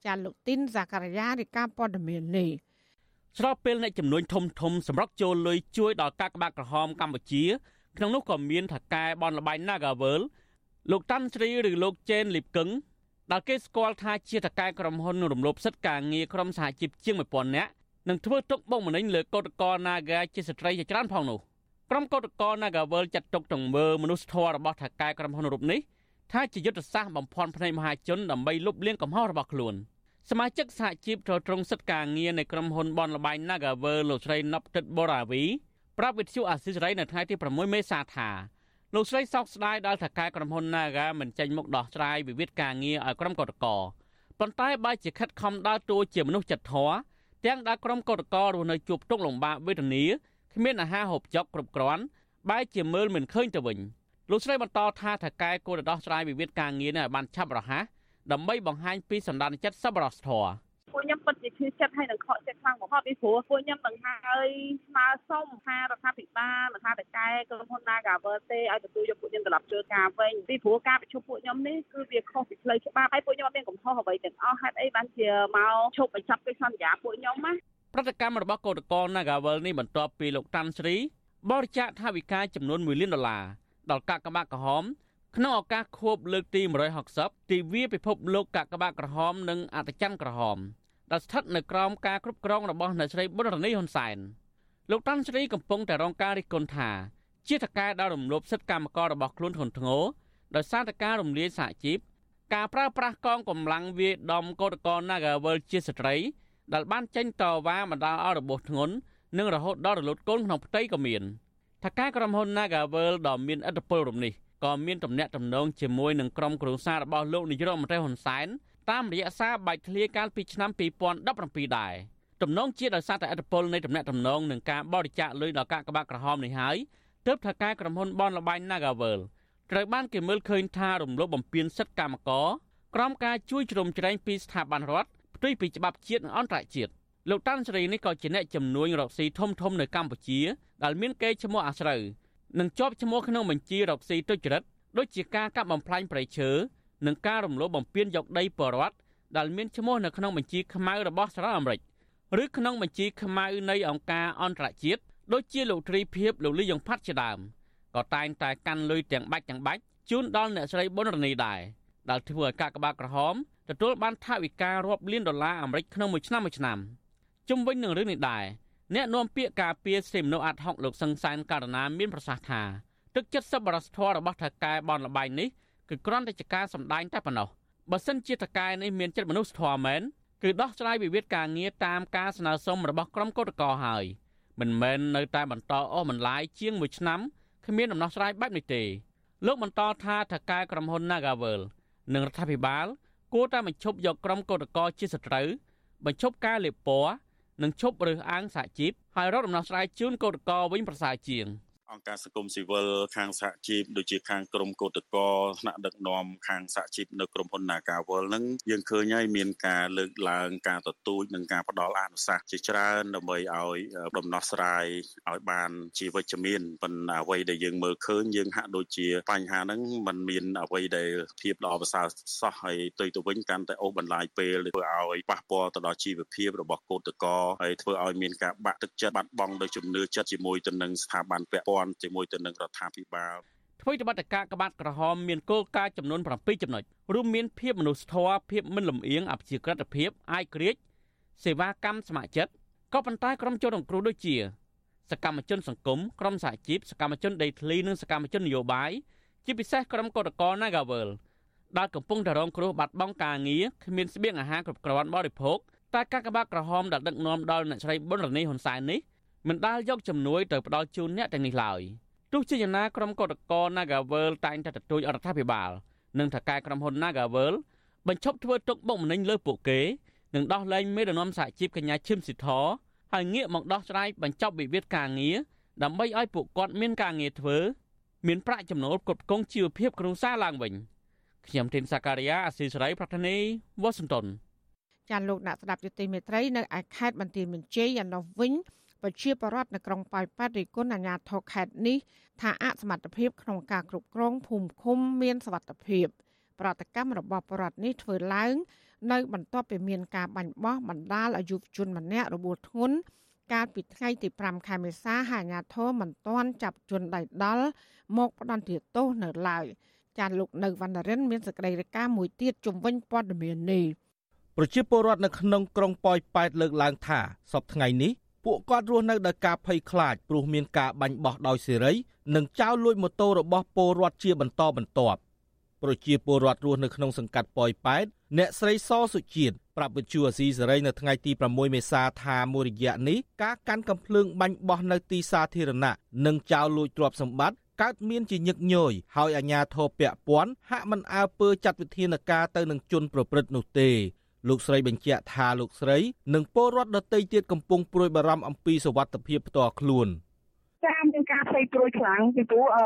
ចាលោកទីនសាការីយ៉ារាយការណ៍ព័ត៌មាននេះស្របពេលអ្នកចំនួនធំធំសម្រាប់ចូលលុយជួយដល់កាកបាទក្រហមកម្ពុជាក្នុងនោះក៏មានថកែបនលបៃ Nagavel លោកតាន់ស្រីឬលោកចេនលីបកឹង ដែលគេស្គាល់ថាជាតកែក្រុមហ៊ុនរំលោភសិទ្ធិការងារក្រុមសហជីពជាង1000នាក់នឹងធ្វើទុកបុកម្នេញលើកោតក្រ Naga ជាស្ត្រីជាច្រើនផងនោះក្រុមកោតក្រ Nagawal ចាត់ទុកទាំងមើលមនុស្សធម៌របស់ថកែក្រុមហ៊ុនរូបនេះថាជាយុទ្ធសាស្ត្របំភាន់ភ្នែកមហាជនដើម្បីលុបលាងកំហុសរបស់ខ្លួនសមាជិកសហជីពចូលត្រង់សិទ្ធិការងារនៃក្រុមហ៊ុនបនលបែង Nagawal លោកស្រីណប់ទឹកបូរ៉ាវីប្រាប់វិទ្យុអាស៊ីសេរីនៅថ្ងៃទី6មេសាថា លោកស្រីសោកស្ដាយដល់ថៅកែក្រុមហ៊ុន Naga មិនចេញមុខដោះស្រាយវិវាទការងារឲ្យក្រុមកោតក្រប៉ុន្តែបើជាខិតខំដើរតួជាមនុស្សចិត្តធម៌ទាំងដែលក្រុមកោតក្ររស់នៅជួបទុកលំបាកវេទនាគ្មានអាហារហូបចុកគ្រប់គ្រាន់បែរជាមើលមិនឃើញទៅវិញលោកស្រីបន្តថាថៅកែគួរតែដោះស្រាយវិវាទការងារនេះឲ្យបានឆាប់រហ័សដើម្បីបង្ហាញពីសម្ដានចិត្តសប្បុរសធម៌ ពួកខ្ញុំពិតជាឈឺចិត្តហើយនឹងខកចិត្តខ្លាំងបំផុតពីព្រោះពួកខ្ញុំនឹងហើយស្នើសុំថារដ្ឋាភិបាលរដ្ឋាភិបាលក្រុមហ៊ុន Nagavel ទេឲ្យទទួលយកពួកខ្ញុំត្រឡប់ធ្វើការវិញពីព្រោះការប្រជុំពួកខ្ញុំនេះគឺវាខុសពីផ្លូវច្បាប់ហើយពួកខ្ញុំអត់មានកំហុសអ្វីទាំងអស់ហេតុអីបានជាមកឈប់បញ្ចប់កិច្ចសន្យាពួកខ្ញុំណាប្រតិកម្មរបស់កោតកល Nagavel នេះបន្ទាប់ពីលោកតាន់ស្រីបរិច្ចាគថវិកាចំនួន1លានដុល្លារដល់កាកបាទក្រហមក្នុងឱកាសខួបលើកទី160ទិវាពិភពលោកកាកបាទក្រហមនិងអត្តច័ន្ទក្រហម ដែលស្ថិតនៅក្រោមការគ្រប់គ្រងរបស់អ្នកស្រីប៊ុនរនីហ៊ុនសែនលោកតាន់ស្រីកំពុងតែរងការរិះគន់ថាជាតកែដល់រំលោភសិទ្ធិកម្មកររបស់ខ្លួនធ្ងន់ធ្ងរដោយសារតែការរំលាយសហជីពការប្រើប្រាស់កងកម្លាំងវាយដំកោតក្រ Nagawal ជាស្ត្រី ដែលបានចេញតវ៉ាបណ្ដាលឲ្យរបួសធ្ងន់និងរហូតដល់រលត់កូនក្នុងផ្ទៃក៏មានថាការក្រុមហ៊ុន Nagawal ដ៏មានឥទ្ធិពលរំនេះក៏មានទំនាក់ទំនងជាមួយនឹងក្រុមគ្រួសាររបស់លោកនាយរដ្ឋមន្ត្រីហ៊ុនសែន តាមរយៈសារបែកធ្លាយកាលពីឆ្នាំ2017ដែរទំនងជាដោយសារតែឥទ្ធិពលនៃទំនាក់ទំនងនឹងការបរិច្ចាគលុយដល់កាកបាទក្រហមនេះហើយទើបថាការក្រុមហ៊ុនបនលបែង Nagavel ត្រូវបានគេមើលឃើញថារំលោភបំពានសិទ្ធិកម្មករក្រោមការជួយជ្រោមជ្រែងពីស្ថាប័នរដ្ឋផ្ទុយពីច្បាប់ជាតិនិងអន្តរជាតិលោកតាន់សេរីនេះក៏ជាអ្នកជំនួញរកស៊ីធំធំនៅកម្ពុជាដែលមានកេរ្តិ៍ឈ្មោះអាស្រូវនិងជាប់ឈ្មោះក្នុងបញ្ជីរកស៊ីទុច្ចរិតដូចជាការកាប់បំផ្លាញព្រៃឈើ និងការរំលោភបំពានយកដីបរដ្ឋដែលមានឈ្មោះនៅក្នុងបញ្ជីខ្មៅរបស់សហរដ្ឋអាមេរិកឬក្នុងបញ្ជីខ្មៅនៃអង្គការអន្តរជាតិដូចជាលោកទ្រីភិបលោកលីយ៉ុងផាត់ជាដើមក៏តែងតែកាន់លុយទាំងបាច់ទាំងបាច់ជូនដល់អ្នកស្រីប៊ុនរនីដែរដែលធ្វើឲ្យកាកបាទក្រហមទទួលបានថវិការាប់លានដុល្លារអាមេរិកក្នុងមួយឆ្នាំមួយឆ្នាំជុំវិញនឹងរឿងនេះដែរអ្នកនាំពាក្យការពារសិទ្ធិមនុស្សអាត់ហុកលោកសង្សានករណាមានប្រសាសន៍ថាទឹកចិត្តសប្បុរសធម៌របស់ថៅកែបនលបៃនេះ គឺគ្រាន់តែជាការសម្ដែងតែប៉ុណ្ណោះបើសិនជាតកែនេះមានចិត្តមនុស្សធម៌មែនគឺដោះស្រាយវិវាទការងារតាមការស្នើសុំរបស់ក្រុមកោតក្រហើយមិនមែននៅតែបន្តអស់បន្លាយជាង1ឆ្នាំគ្មានដំណោះស្រាយបែបនេះទេលោកបន្តថាថកែក្រុមហ៊ុន Nagavel និងរដ្ឋាភិបាល គួរតែបញ្ឈប់យកក្រុមកោតក្រជាសត្រូវបញ្ឈប់ការលេបពណ៌និងឈប់រើសអើងសហជីពហើយរកដំណោះស្រាយជូនកោតក្រវិញប្រសើរជាង។ អង្គការសង្គមស៊ីវិលខាងសហជីពដូចជាខាងក្រមកោតកោថ្នាក់ដឹកនាំខាងសហជីពនៅក្រុមហ៊ុន Nagawal ហ្នឹងយើងឃើញហើយមានការលើកឡើងការទទូចនិងការផ្ដល់អនុសាសន៍ជាច្រើនដើម្បីឲ្យដំណោះស្រាយឲ្យបានជាវិជ្ជមានប៉ុន្តែអ្វីដែលយើងមើលឃើញយើងហាក់ដូចជាបញ្ហាហ្នឹងมันមានអ្វីដែលភាពល្អប្រសើរសោះហើយទៅទៅវិញកាន់តែអូសបន្លាយពេលធ្វើឲ្យប៉ះពាល់ទៅដល់ជីវភាពរបស់កោតកោហើយធ្វើឲ្យមានការបាក់ទឹកចិត្តបាត់បង់ដោយជំនឿចិត្តជាមួយទៅនឹងស្ថាប័នពាក់ព័ន្ធន់ជាមួយទៅនឹងរដ្ឋាភិបាលធ្វើទៅបដការក្បាត់ក្រហមមានគោលការណ៍ចំនួន7ចំណុចរួមមានភាពមនុស្សធម៌ភាពមិនលំអៀងអព្យាក្រឹតភាពអាយក្រិចសេវាកម្មស្ម័គ្រចិត្តក៏ប៉ុន្តែក្រុមជនរងគ្រោះដូចជា សកម្មជនសង្គមក្រុមសហជីពសកម្មជនដីធ្លីនិងសកម្មជននយោបាយជាពិសេសក្រុមកោតក្រ Nagavel ដែលកំពុងតែរងគ្រោះបាត់បង់ការងារគ្មានស្បៀងអាហារគ្រប់គ្រាន់បរិភោគតែកាកបាទក្រហមដែលដឹកនាំដល់អ្នកស្រីប៊ុនរនីហ៊ុនសែននេះ មិនដាល់យកជំនួយទៅផ្ដល់ជូនអ្នកទាំងនេះឡើយទោះជាយ៉ាងណាក្រុមកោតក្រ Nagavel តែងតែទទូចអរដ្ឋាភិបាលនិងថៅកែក្រុមហ៊ុន Nagavel បញ្ឈប់ធ្វើទុកបុកម្នេញលើពួកគេនិងដោះលែងមេដឹកនាំសហជីពកញ្ញាឈឹមស៊ីធហើយងាកមកដោះស្រាយបញ្ចប់វិវាទការងារដើម្បីឲ្យពួកគាត់មានការងារធ្វើ មានប្រាក់ចំណូលគ្រប់គងជីវភាពគ្រួសារឡើងវិញខ្ញុំធីនសាការីយ៉ាអស៊ីសេរីប្រធានីវ៉ាស៊ីនតោនចាលោកអ្នកស្ដាប់យុតិមេត្រីនៅឯខេត្តបន្ទាយមានជ័យយ៉ាងនោះវិញ ប្រជាពលរដ្ឋនៅក្រុងប៉ោយប៉ែតរិះគន់អាជ្ញាធរខេត្តនេះថាអសមត្ថភាពក្នុងការគ្រប់គ្រងភូមិឃុំមានសវត្ថភាពប្រតិកម្មរបស់ពលរដ្ឋនេះធ្វើឡើង នៅ បន្ទាប់ពីមានការបាញ់បោះបណ្ដាលអាយុជនម្នាក់របួសធ្ងន់កាលពីថ្ងៃទី5ខែមេសាហើយអាជ្ញាធរមិនទាន់ចាប់ជនដៃដល់មកផ្ដន្ទាទោសនៅឡើយចាលោកនៅវណ្ណរិនមានសេចក្តីរាយការណ៍មួយទៀតជំវិញព័ត៌មាននេះប្រជាពលរដ្ឋនៅក្នុងក្រុងប៉ោយប៉ែតលើកឡើងថាសពថ្ងៃនេះ ពួកគាត់រស់នៅដោយការភ័យខ្លាចព្រោះមានការបាញ់បោះដោយសេរីនិងចោរលួចម៉ូតូរបស់ពលរដ្ឋជាបន្តបន្ទាប់ប្រជាពលរដ្ឋរស់នៅក្នុងសង្កាត់ប៉ោយប៉ែតអ្នកស្រីសសុជាតិប្រាប់វិទ្យុអាស៊ីសេរីនៅថ្ងៃទី6មេសាថាមួយរយៈនេះការកាន់កំភ្លើងបាញ់បោះនៅទីសាធារណៈនិងចោលលួចទ្រព្យសម្បត្តិកើតមានជាញឹកញយហើយអាជ្ញាធរពាក់ព័ន្ធហាក់មិនអើពើចាត់វិធានការទៅនឹងជនប្រព្រឹត្តនោះទេ លោកស្រីបញ្ជាក់ថាលោកស្រី និងពលរដ្ឋដទៃទៀតកំពុងព្រួយបារម្ភអំពីសុវត្ថិភាពផ្ទាល់ខ្លួន។ ចាមានការផ្ទៃព្រួយខ្លាំងពីព្រោះអឺ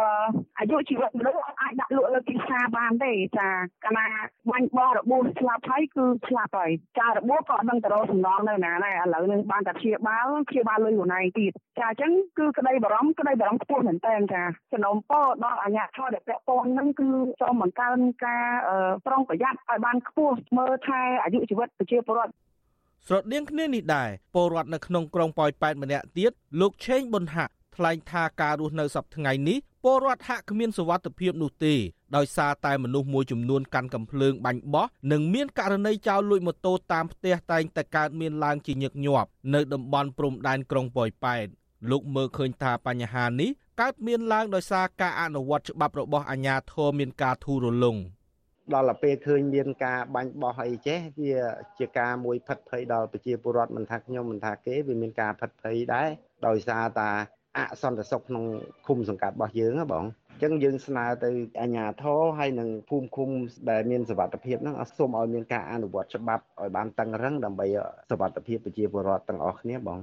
អាយុជីវិតមនុស្សអត់អាចដាក់លក់លើទីផ្សារបានទេចាកាលណាបាញ់បោះរបួសស្លាប់ហើយគឺស្លាប់ហើយចារបួសក៏អត់នឹងទៅរកសំណងនៅណាដែរឥឡូវនឹងបានតែព្យាបាលព្យាបាលលុយខ្លួនឯងទៀតចាអញ្ចឹងគឺក្តីបារម្ភក្តីបារម្ភខ្ពស់មែនតើចាសំណពរដល់អាជ្ញាធរដែលពាក់ព័ន្ធនឹងគឺសូមបង្កើនការប្រុងប្រយ័ត្នឲ្យបានខ្ពស់មើលថែអាយុជីវិតប្រជាពលរដ្ឋស្រដៀងគ្នានេះដែរពលរដ្ឋនៅក្នុងក្រុងប៉ោយប៉ែតម្នាក់ទៀតលោកឆេងប៊ុនហាក់ ថ្លែងថាការរស់នៅសប្តាហ៍ថ្ងៃនេះពលរដ្ឋហាក់គ្មានសុវត្ថិភាពនោះទេដោយសារតែមនុស្សមួយចំនួនកាន់កំភ្លើងបាញ់បោះនិងមានករណីចោរលួចម៉ូតូតាមផ្ទះតែងតែកើតមានឡើងជាញឹកញាប់នៅតំបន់ព្រំដែនក្រុងប៉ោយប៉ែតលោកមើលឃើញថាបញ្ហានេះកើតមានឡើងដោយសារការអនុវត្តច្បាប់របស់អាជ្ញាធរមានការធូររលុងដល់ទៅពេលឃើញមានការបាញ់បោះអីចេះវាជាការមួយផិតភ័យដល់ប្រជាពលរដ្ឋមិនថាខ្ញុំមិនថាគេវាមានការផិតភ័យដែរដោយសារតា អសន្តិសុខក្នុងឃុំសង្កាត់របស់យើងហ៎បងអញ្ចឹងយើងស្នើទៅអាជ្ញាធរហើយនឹងភូមិឃុំដែលមានសវត្ថភាពហ្នឹងសូមឲ្យមានការអនុវត្តច្បាប់ឲ្យបានតឹងរឹងដើម្បីសវត្ថភាពប្រជាពលរដ្ឋទាំងអស់គ្នាបង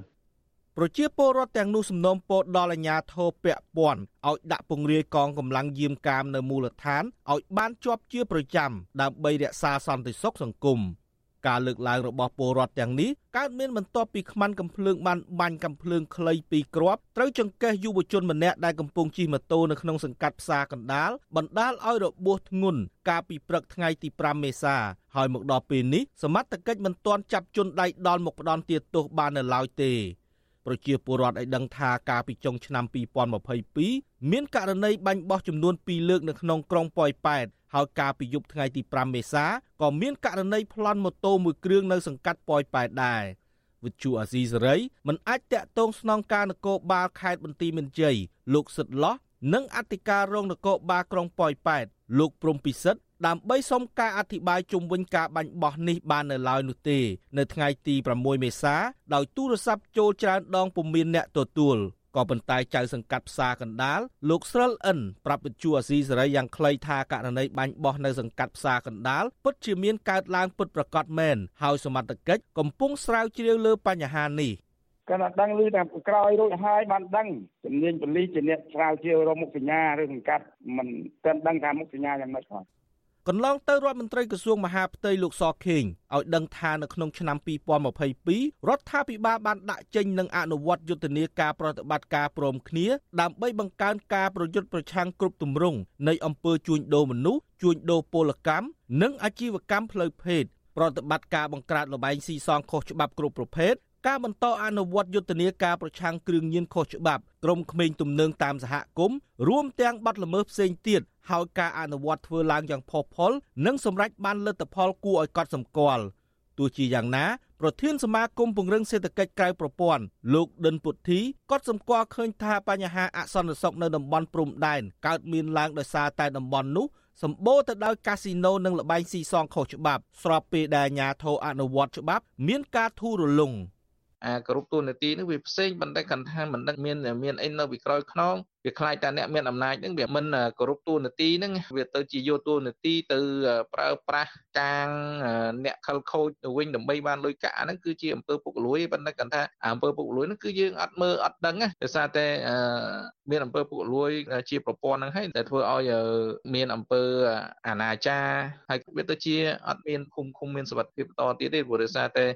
ប្រជាពលរដ្ឋទាំងនោះសំណូមពរដល់អាជ្ញាធរពាក់ព័ន្ធឲ្យដាក់ពង្រាយកងកម្លាំងយាមកាមនៅមូលដ្ឋានឲ្យបានជាប់ជាប្រចាំដើម្បីរក្សាសន្តិសុខសង្គម។ ការលើកឡើងរបស់ពលរដ្ឋទាំងនេះកើតមានបន្ទាប់ពីខ្មាន់កំភ្លើងបានបាញ់កំភ្លើងខ្លីពីរគ្រាប់ត្រូវចង្កេះយុវជនម្នាក់ដែលកំពុងជិះម៉ូតូនៅក្នុងសង្កាត់ផ្សារកណ្ដាលបណ្ដាលឲ្យរបួសធ្ងន់កាលពីព្រឹកថ្ងៃទី5មេសាហើយមកដល់ពេលនេះសមត្ថកិច្ចមិនទាន់ចាប់ជនដៃដល់មកផ្ដន់ទោសបាននៅឡើយទេប្រជាពលរដ្ឋឲ្យដឹងថាកាលពីចុងឆ្នាំ2022មានករណីបាញ់បោះចំនួន2លើកនៅក្នុងក្រុងប៉ោយប៉ែត ហើយកាលពីយប់ថ្ងៃទី5មេសាក៏មានករណីប្លន់ម៉ូតូមួយគ្រឿងនៅសង្កាត់ប៉ោយប៉ែតដែរវិទ្យុអាស៊ីសេរីមិនអាចតាក់ទងស្នងការនគរបាលខេត្តបន្ទាយមានជ័យលោកសិតឡោះនិងអធិការរងនគរបាលក្រុងប៉ោយប៉ែតលោកព្រំពិសិដ្ឋដើម្បីសុំការអធិប្បាយជុំវិញការបាញ់បោះនេះបាននៅឡើយនោះទេនៅថ្ងៃទី6មេសាដោយទូរស័ព្ទចូលច្រើនដងពុំមានអ្នកទទួល ក៏ប៉ុន្តែចៅសង្កាត់ផ្សារកណ្ដាលលោកស្រិលអិនប្រាប់វិទ្យុអាស៊ីសេរីយ៉ាងខ្លីថាករណីបាញ់បោះនៅសង្កាត់ផ្សារកណ្ដាលពិតជាមានកើតឡើងពិតប្រាកដមែនហើយសមត្ថកិច្ចកំពុងស្រាវជ្រាវលើបញ្ហានេះគាត់ដឹងឮតែក្រោយរួចហើយបានដឹងជំនាញប៉ូលីសជាអ្នកស្រាវជ្រាវរកមុខសញ្ញាឬសង្កាត់មិនទាន់ដឹងថាមុខសញ្ញាយ៉ាងម៉េចផង កន្លងទៅរដ្ឋមន្ត្រីក្រសួងមហាផ្ទៃលោកសខេងឲ្យដឹងថានៅក្នុងឆ្នាំ2022រដ្ឋាភិបាលបានដាក់ចេញនិងអនុវត្តយុទ្ធនាការប្រតិបត្តិការព្រមគ្នាដើម្បីបង្កើនការប្រយុទ្ធប្រឆាំងគ្រប់ទម្រង់នៃអំពើជួញដូរមនុស្សជួញដូរពលកម្មនិងអាជីវកម្មផ្លូវភេទប្រតិបត្តិការបង្ក្រាបលបែងស៊ីសងខុសច្បាប់គ្រប់ប្រភេទ ការបន្តអនុវត្តយុទ្ធនាការប្រឆាំងគ្រឿងញៀនខុសច្បាប់ក្រុមក្មេងទំនើងតាមសហគមន៍រួមទាំងបទល្មើសផ្សេងទៀតហើយការអនុវត្តធ្វើឡើងយ៉ាងផុសផុលនិងសម្រេចបានលទ្ធផលគួរឲ្យកត់សម្គាល់ទោះជាយ៉ាងណាប្រធានសមាគមពង្រឹងសេដ្ឋកិច្ចក្រៅប្រព័ន្ធលោកដិនពុទ្ធីក៏សម្គាល់ឃើញថាបញ្ហាអសន្តិសុខនៅតំបន់ព្រំដែនកើតមានឡើងដោយសារតែតំបន់នោះសម្បូរទៅដោយកាស៊ីណូនិងល្បែងស៊ីសងខុសច្បាប់ស្របពេលដែលអាជ្ញាធរអនុវត្តច្បាប់មានការធូររលុង អាគ្រប់ទូនាទីនេះវាផ្សេងប៉ុន្តែគាត់ថាមិនដឹងមានមានអីនៅពីក្រោយខ្នង វាខ្លាចតែអ្នកមានអំណាចហ្នឹងវាមិនគោរពទូនាទីហ្នឹងវាទៅជាយកទូនាទីទៅប្រើប្រាស់កាងអ្នកខលខូចទៅវិញដើម្បីបានលុយកាក់ហ្នឹងគឺជាអំពើពុករលួយប៉ុន្តែគាត់ថាអំពើពុករលួយហ្នឹងគឺយើងអត់មើលអត់ដឹងដោយសារតែមានអំពើពុករលួយជាប្រព័ន្ធហ្នឹងហើយតែធ្វើឲ្យមានអំពើអនាចារហើយវាទៅជាអត់មានគុំគុំមានសវត្ថភាពបន្តទៀតទេព្រោះដោយសារតែ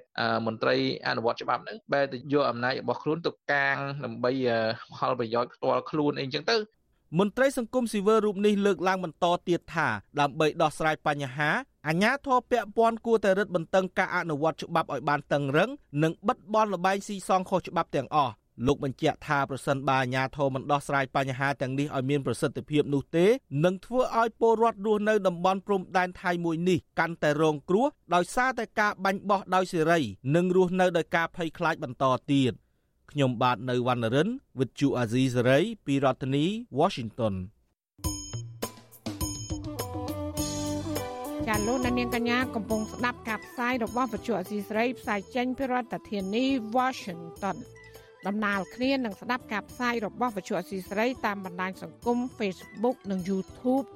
មន្ត្រីអនុវត្តច្បាប់ហ្នឹងបែរទៅយកអំណាចរបស់ខ្លួនទៅកាងដើម្បីផលប្រយោជន៍ផ្ទាល់ខ្លួនអីចឹងទៅមន្ត្រីសង្គមស៊ីវិលរូបនេះលើកឡើងបន្តទៀតថាដើម្បីដោះស្រាយបញ្ហាអាជ្ញាធរពាក់ព័ន្ធគួរតែរឹតបន្តឹងការអនុវត្តច្បាប់ឲ្យបានតឹងរឹងនិងបិទបនលបែងស៊ីសងខុសច្បាប់ទាំងអស់លោកបញ្ជាក់ថាប្រសិនបើអាជ្ញាធរមិនដោះស្រាយបញ្ហាទាំងនេះឲ្យមានប្រសិទ្ធភាពនោះទេនឹងធ្វើឲ្យពលរដ្ឋរស់នៅតំបន់ព្រំដែនថៃមួយនេះកាន់តែរងគ្រោះដោយសារតែការបាញ់បោះដោយសេរីនិងរស់នៅដោយការភ័យខ្លាចបន្តទៀត។ ខ្ញុំបាទនៅវណ្ណរិន with Chu Azizi Saray ពីរដ្ឋធានី Washington ចាលោកនាងកញ្ញាកំពុងស្ដាប់ការផ្សាយរបស់វិទ្យុអសីស្រីផ្សាយចេញពីរដ្ឋធានី Washington ដំណើរគ្នានឹងស្ដាប់ការផ្សាយរបស់វិទ្យុអសីស្រីតាមបណ្ដាញសង្គម Facebook និង YouTube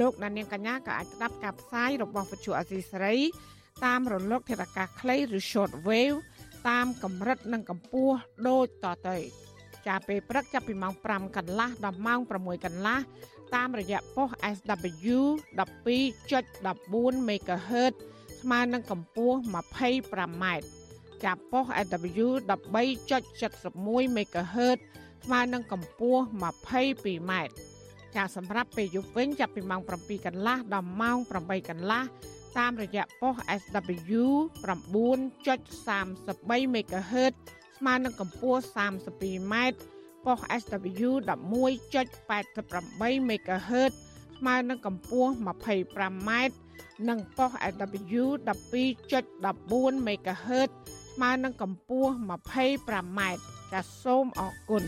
លោកនាងកញ្ញាក៏អាចស្ដាប់ការផ្សាយរបស់វិទ្យុអសីស្រីតាមរលកធាតុអាកាសខ្លីឬ short wave តាមកម្រិតនិងកម្ពស់ដូចតទៅចាប់ពេលព្រឹកចាប់ពីម៉ោង5កន្លះដល់ម៉ោង6កន្លះតាមរយៈប៉ុស SW 12.14 MHz ស្មើនឹងកម្ពស់ 25m ចាប់ប៉ុស SW 13.71 MHz ស្មើនឹងកម្ពស់ 22m ចាសម្រាប់ពេលយប់វិញចាប់ពីម៉ោង7កន្លះដល់ម៉ោង8កន្លះ តាមរយៈប៉ុស SW 9.33 MHz ស្មើនឹងកម្ពស់ 32m ប៉ុស SW 11.88 MHz ស្មើនឹងកម្ពស់ 25m និងប៉ុស SW 12.14 MHz ស្មើនឹងកម្ពស់ 25m ចាសសូមអរគុណ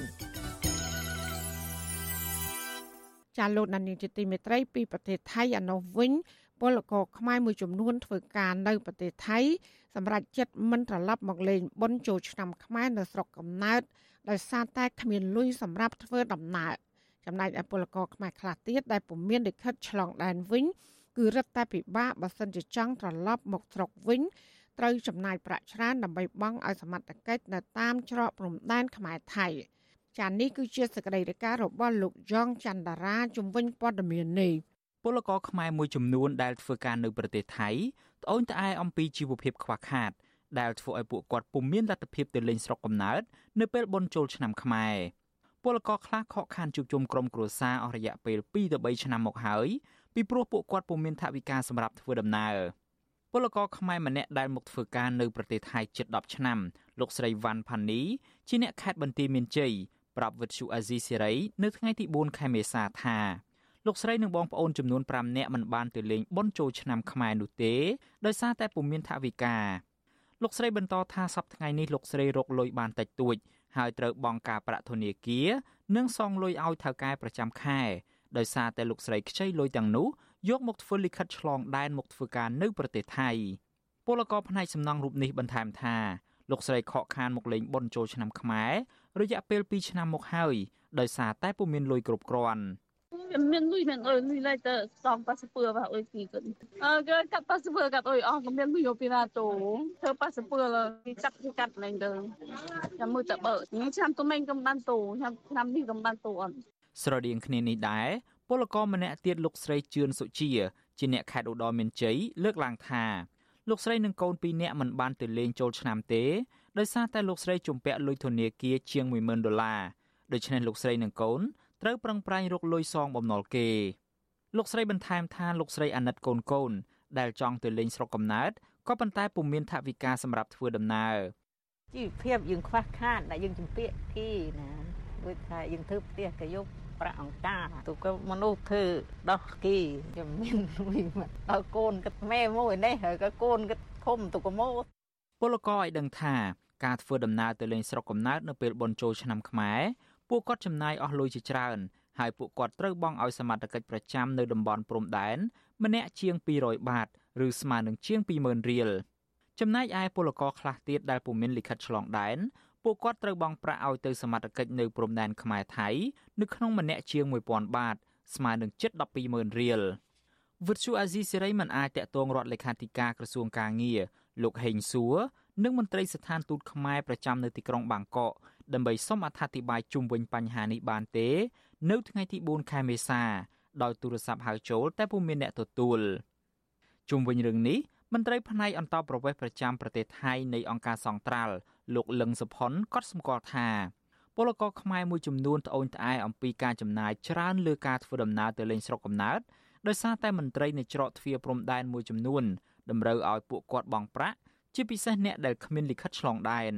ចាលោកដានីជាទីមេត្រីពីប្រទេសថៃអនុវិញ ពលករខ្មែរមួយចំនួនធ្វើការនៅប្រទេសថៃសម្រាប់ចិត្តមិនត្រឡប់មកលេងបុណ្យចូលឆ្នាំខ្មែរនៅស្រុកកំណើតដោយសារតែគ្មានលុយសម្រាប់ធ្វើដំណើរចំណែកឯពលករខ្មែរខ្លះទៀតដែលពុំមានលិខិតឆ្លងដែនវិញគឺរឹតតែពិបាកបើសិនជាចង់ត្រឡប់មកស្រុកវិញត្រូវចំណាយប្រាក់ច្រើនដើម្បីបង់ឲ្យសមត្ថកិច្ចនៅតាមច្រកព្រំដែនខ្មែរថៃចាននេះគឺជាសកម្មភាពរបស់លោកយ៉ងច័ន្ទរាជំវិញព័ត៌មាននេះ ពលករខ្មែរមួយចំនួនដែលធ្វើការនៅប្រទេសថៃត្អូញត្អែអំពីជីវភាពខ្វះខាត ដែលធ្វើឲ្យពួកគាត់ពុំមានលទ្ធភាពទៅលេងស្រុកកំណើតនៅពេលបុណ្យចូលឆ្នាំខ្មែរពលករខ្លះខកខានជួបជុំក្រុមគ្រួសារអស់រយៈពេល2ទៅ3ឆ្នាំមកហើយពីព្រោះពួកគាត់ពុំមានថវិកាសម្រាប់ធ្វើដំណើរពលករខ្មែរម្នាក់ដែលមកធ្វើការនៅប្រទេសថៃជិត10ឆ្នាំលោកស្រីវ៉ាន់ផានី ជាអ្នកខេត្តបន្ទាយមានជ័យប្រាប់វិទ្យុអាស៊ីសេរីនៅថ្ងៃទី4ខែមេសាថា លោកស្រីនិងបងប្អូនចំនួន5នាក់មិនបានទៅលេងបុណ្យចូលឆ្នាំខ្មែរនោះទេដោយសារតែពុំមានថវិកាលោកស្រីបន្តថាសប្តាហ៍ថ្ងៃនេះលោកស្រីរកលុយបានតិចតួចហើយត្រូវបង់ការប្រាក់ធនាគារនិងសងលុយឲ្យថៅកែប្រចាំខែដោយសារតែលោកស្រីខ្ចីលុយទាំងនោះយកមកធ្វើលិខិតឆ្លងដែនមកធ្វើការនៅប្រទេសថៃពលករផ្នែកសំណង់រូបនេះបន្ថែមថាលោកស្រីខកខានមកលេងបុណ្យចូលឆ្នាំខ្មែររយៈពេល2ឆ្នាំមកហើយដោយសារតែពុំមានលុយគ្រប់គ្រាន់។ មានលុយមែនអើយលុយឡៃទៅសងប៉ាសពើបាទអើយទីគិនអើគេកាត់ប៉ាសពើកាត់អើយអស់ក៏មានលុយយកពីណាទៅធ្វើប៉ាសពើគេកាត់គេកាត់ឡើងទៅចាំមើលតបើឆ្នាំទៅមិញកំបានទៅឆ្នាំឆ្នាំនេះកំបានទៅអត់ស្រដៀងគ្នានេះដែរពលករម្នាក់ទៀតលោកស្រីជឿនសុជាជាអ្នកខេត្តឧត្តរមានជ័យលើកឡើងថាលោកស្រីនិងកូនពីរនាក់មិនបានទៅលេងចូលឆ្នាំទេដោយសារតែលោកស្រីជំពាក់លុយធនាគារជាង10000ដុល្លារដូច្នេះលោកស្រីនិងកូន ត្រូវប្រឹងប្រែងរកលុយសងបំណុលគេលោកស្រីបន្ថែមថាលោកស្រីអាណិតកូនកូន ដែលចង់ទៅលេងស្រុកកំណើតក៏ប៉ុន្តែពុំមានថវិកាសម្រាប់ធ្វើដំណើរជីវភាពយើងខ្វះខាតដែលយើងជំពាក់គេណាដូចថាយើងធ្វើផ្ទះក៏យកប្រាក់អង្ការទូក៏មនុស្សធ្វើដោះគីខ្ញុំមានលុយមកដល់កូនគិតម៉ែមួយនេះហើយក៏កូនគិតធំទូក៏មកពលករឲ្យដឹងថាការធ្វើដំណើរទៅលេងស្រុកកំណើតនៅពេលបុណ្យចូលឆ្នាំខ្មែរ ពួកគាត់ចំណាយអស់លុយជាច្រើនហើយពួកគាត់ត្រូវបង់ឲ្យសមត្ថកិច្ចប្រចាំនៅតំបន់ព្រំដែនម្នាក់ជាង200បាតឬស្មើនឹងជាង20000រៀលចំណែកឯពលករខ្លះទៀតដែលពុំមានលិខិតឆ្លងដែនពួកគាត់ត្រូវបង់ប្រាក់ឲ្យទៅសមត្ថកិច្ចនៅព្រំដែនខ្មែរថៃនៅក្នុងម្នាក់ជាង1000បាតស្មើនឹងជិត120,000រៀលវិទ្យុអាស៊ីសេរីមិនអាចតាក់ទងរដ្ឋលេខាធិការក្រសួងកាងារលោកហេងសួរនិងមន្ត្រីស្ថានទូតខ្មែរប្រចាំនៅទីក្រុងបាងកក ដើម្បីសុំអត្ថាធិប្បាយជុំវិញបញ្ហានេះបានទេ នៅថ្ងៃទី4ខែមេសាដោយទូរស័ព្ទហៅចូលតែពុំមានអ្នកទទួលជុំវិញរឿងនេះមន្ត្រីផ្នែកអន្តរប្រវេសន៍ប្រចាំប្រទេសថៃនៃអង្គការសង្ត្រាល់លោកលឹងសុផុនក៏សម្គាល់ថាពលករខ្មែរមួយចំនួនត្អូញត្អែអំពីការចំណាយច្រើនលើការធ្វើដំណើរទៅលេងស្រុកកំណើតដោយសារតែមន្ត្រីនៃច្រកទ្វារព្រំដែនមួយចំនួនតម្រូវឲ្យពួកគាត់បង់ប្រាក់ជាពិសេសអ្នកដែលគ្មានលិខិតឆ្លងដែន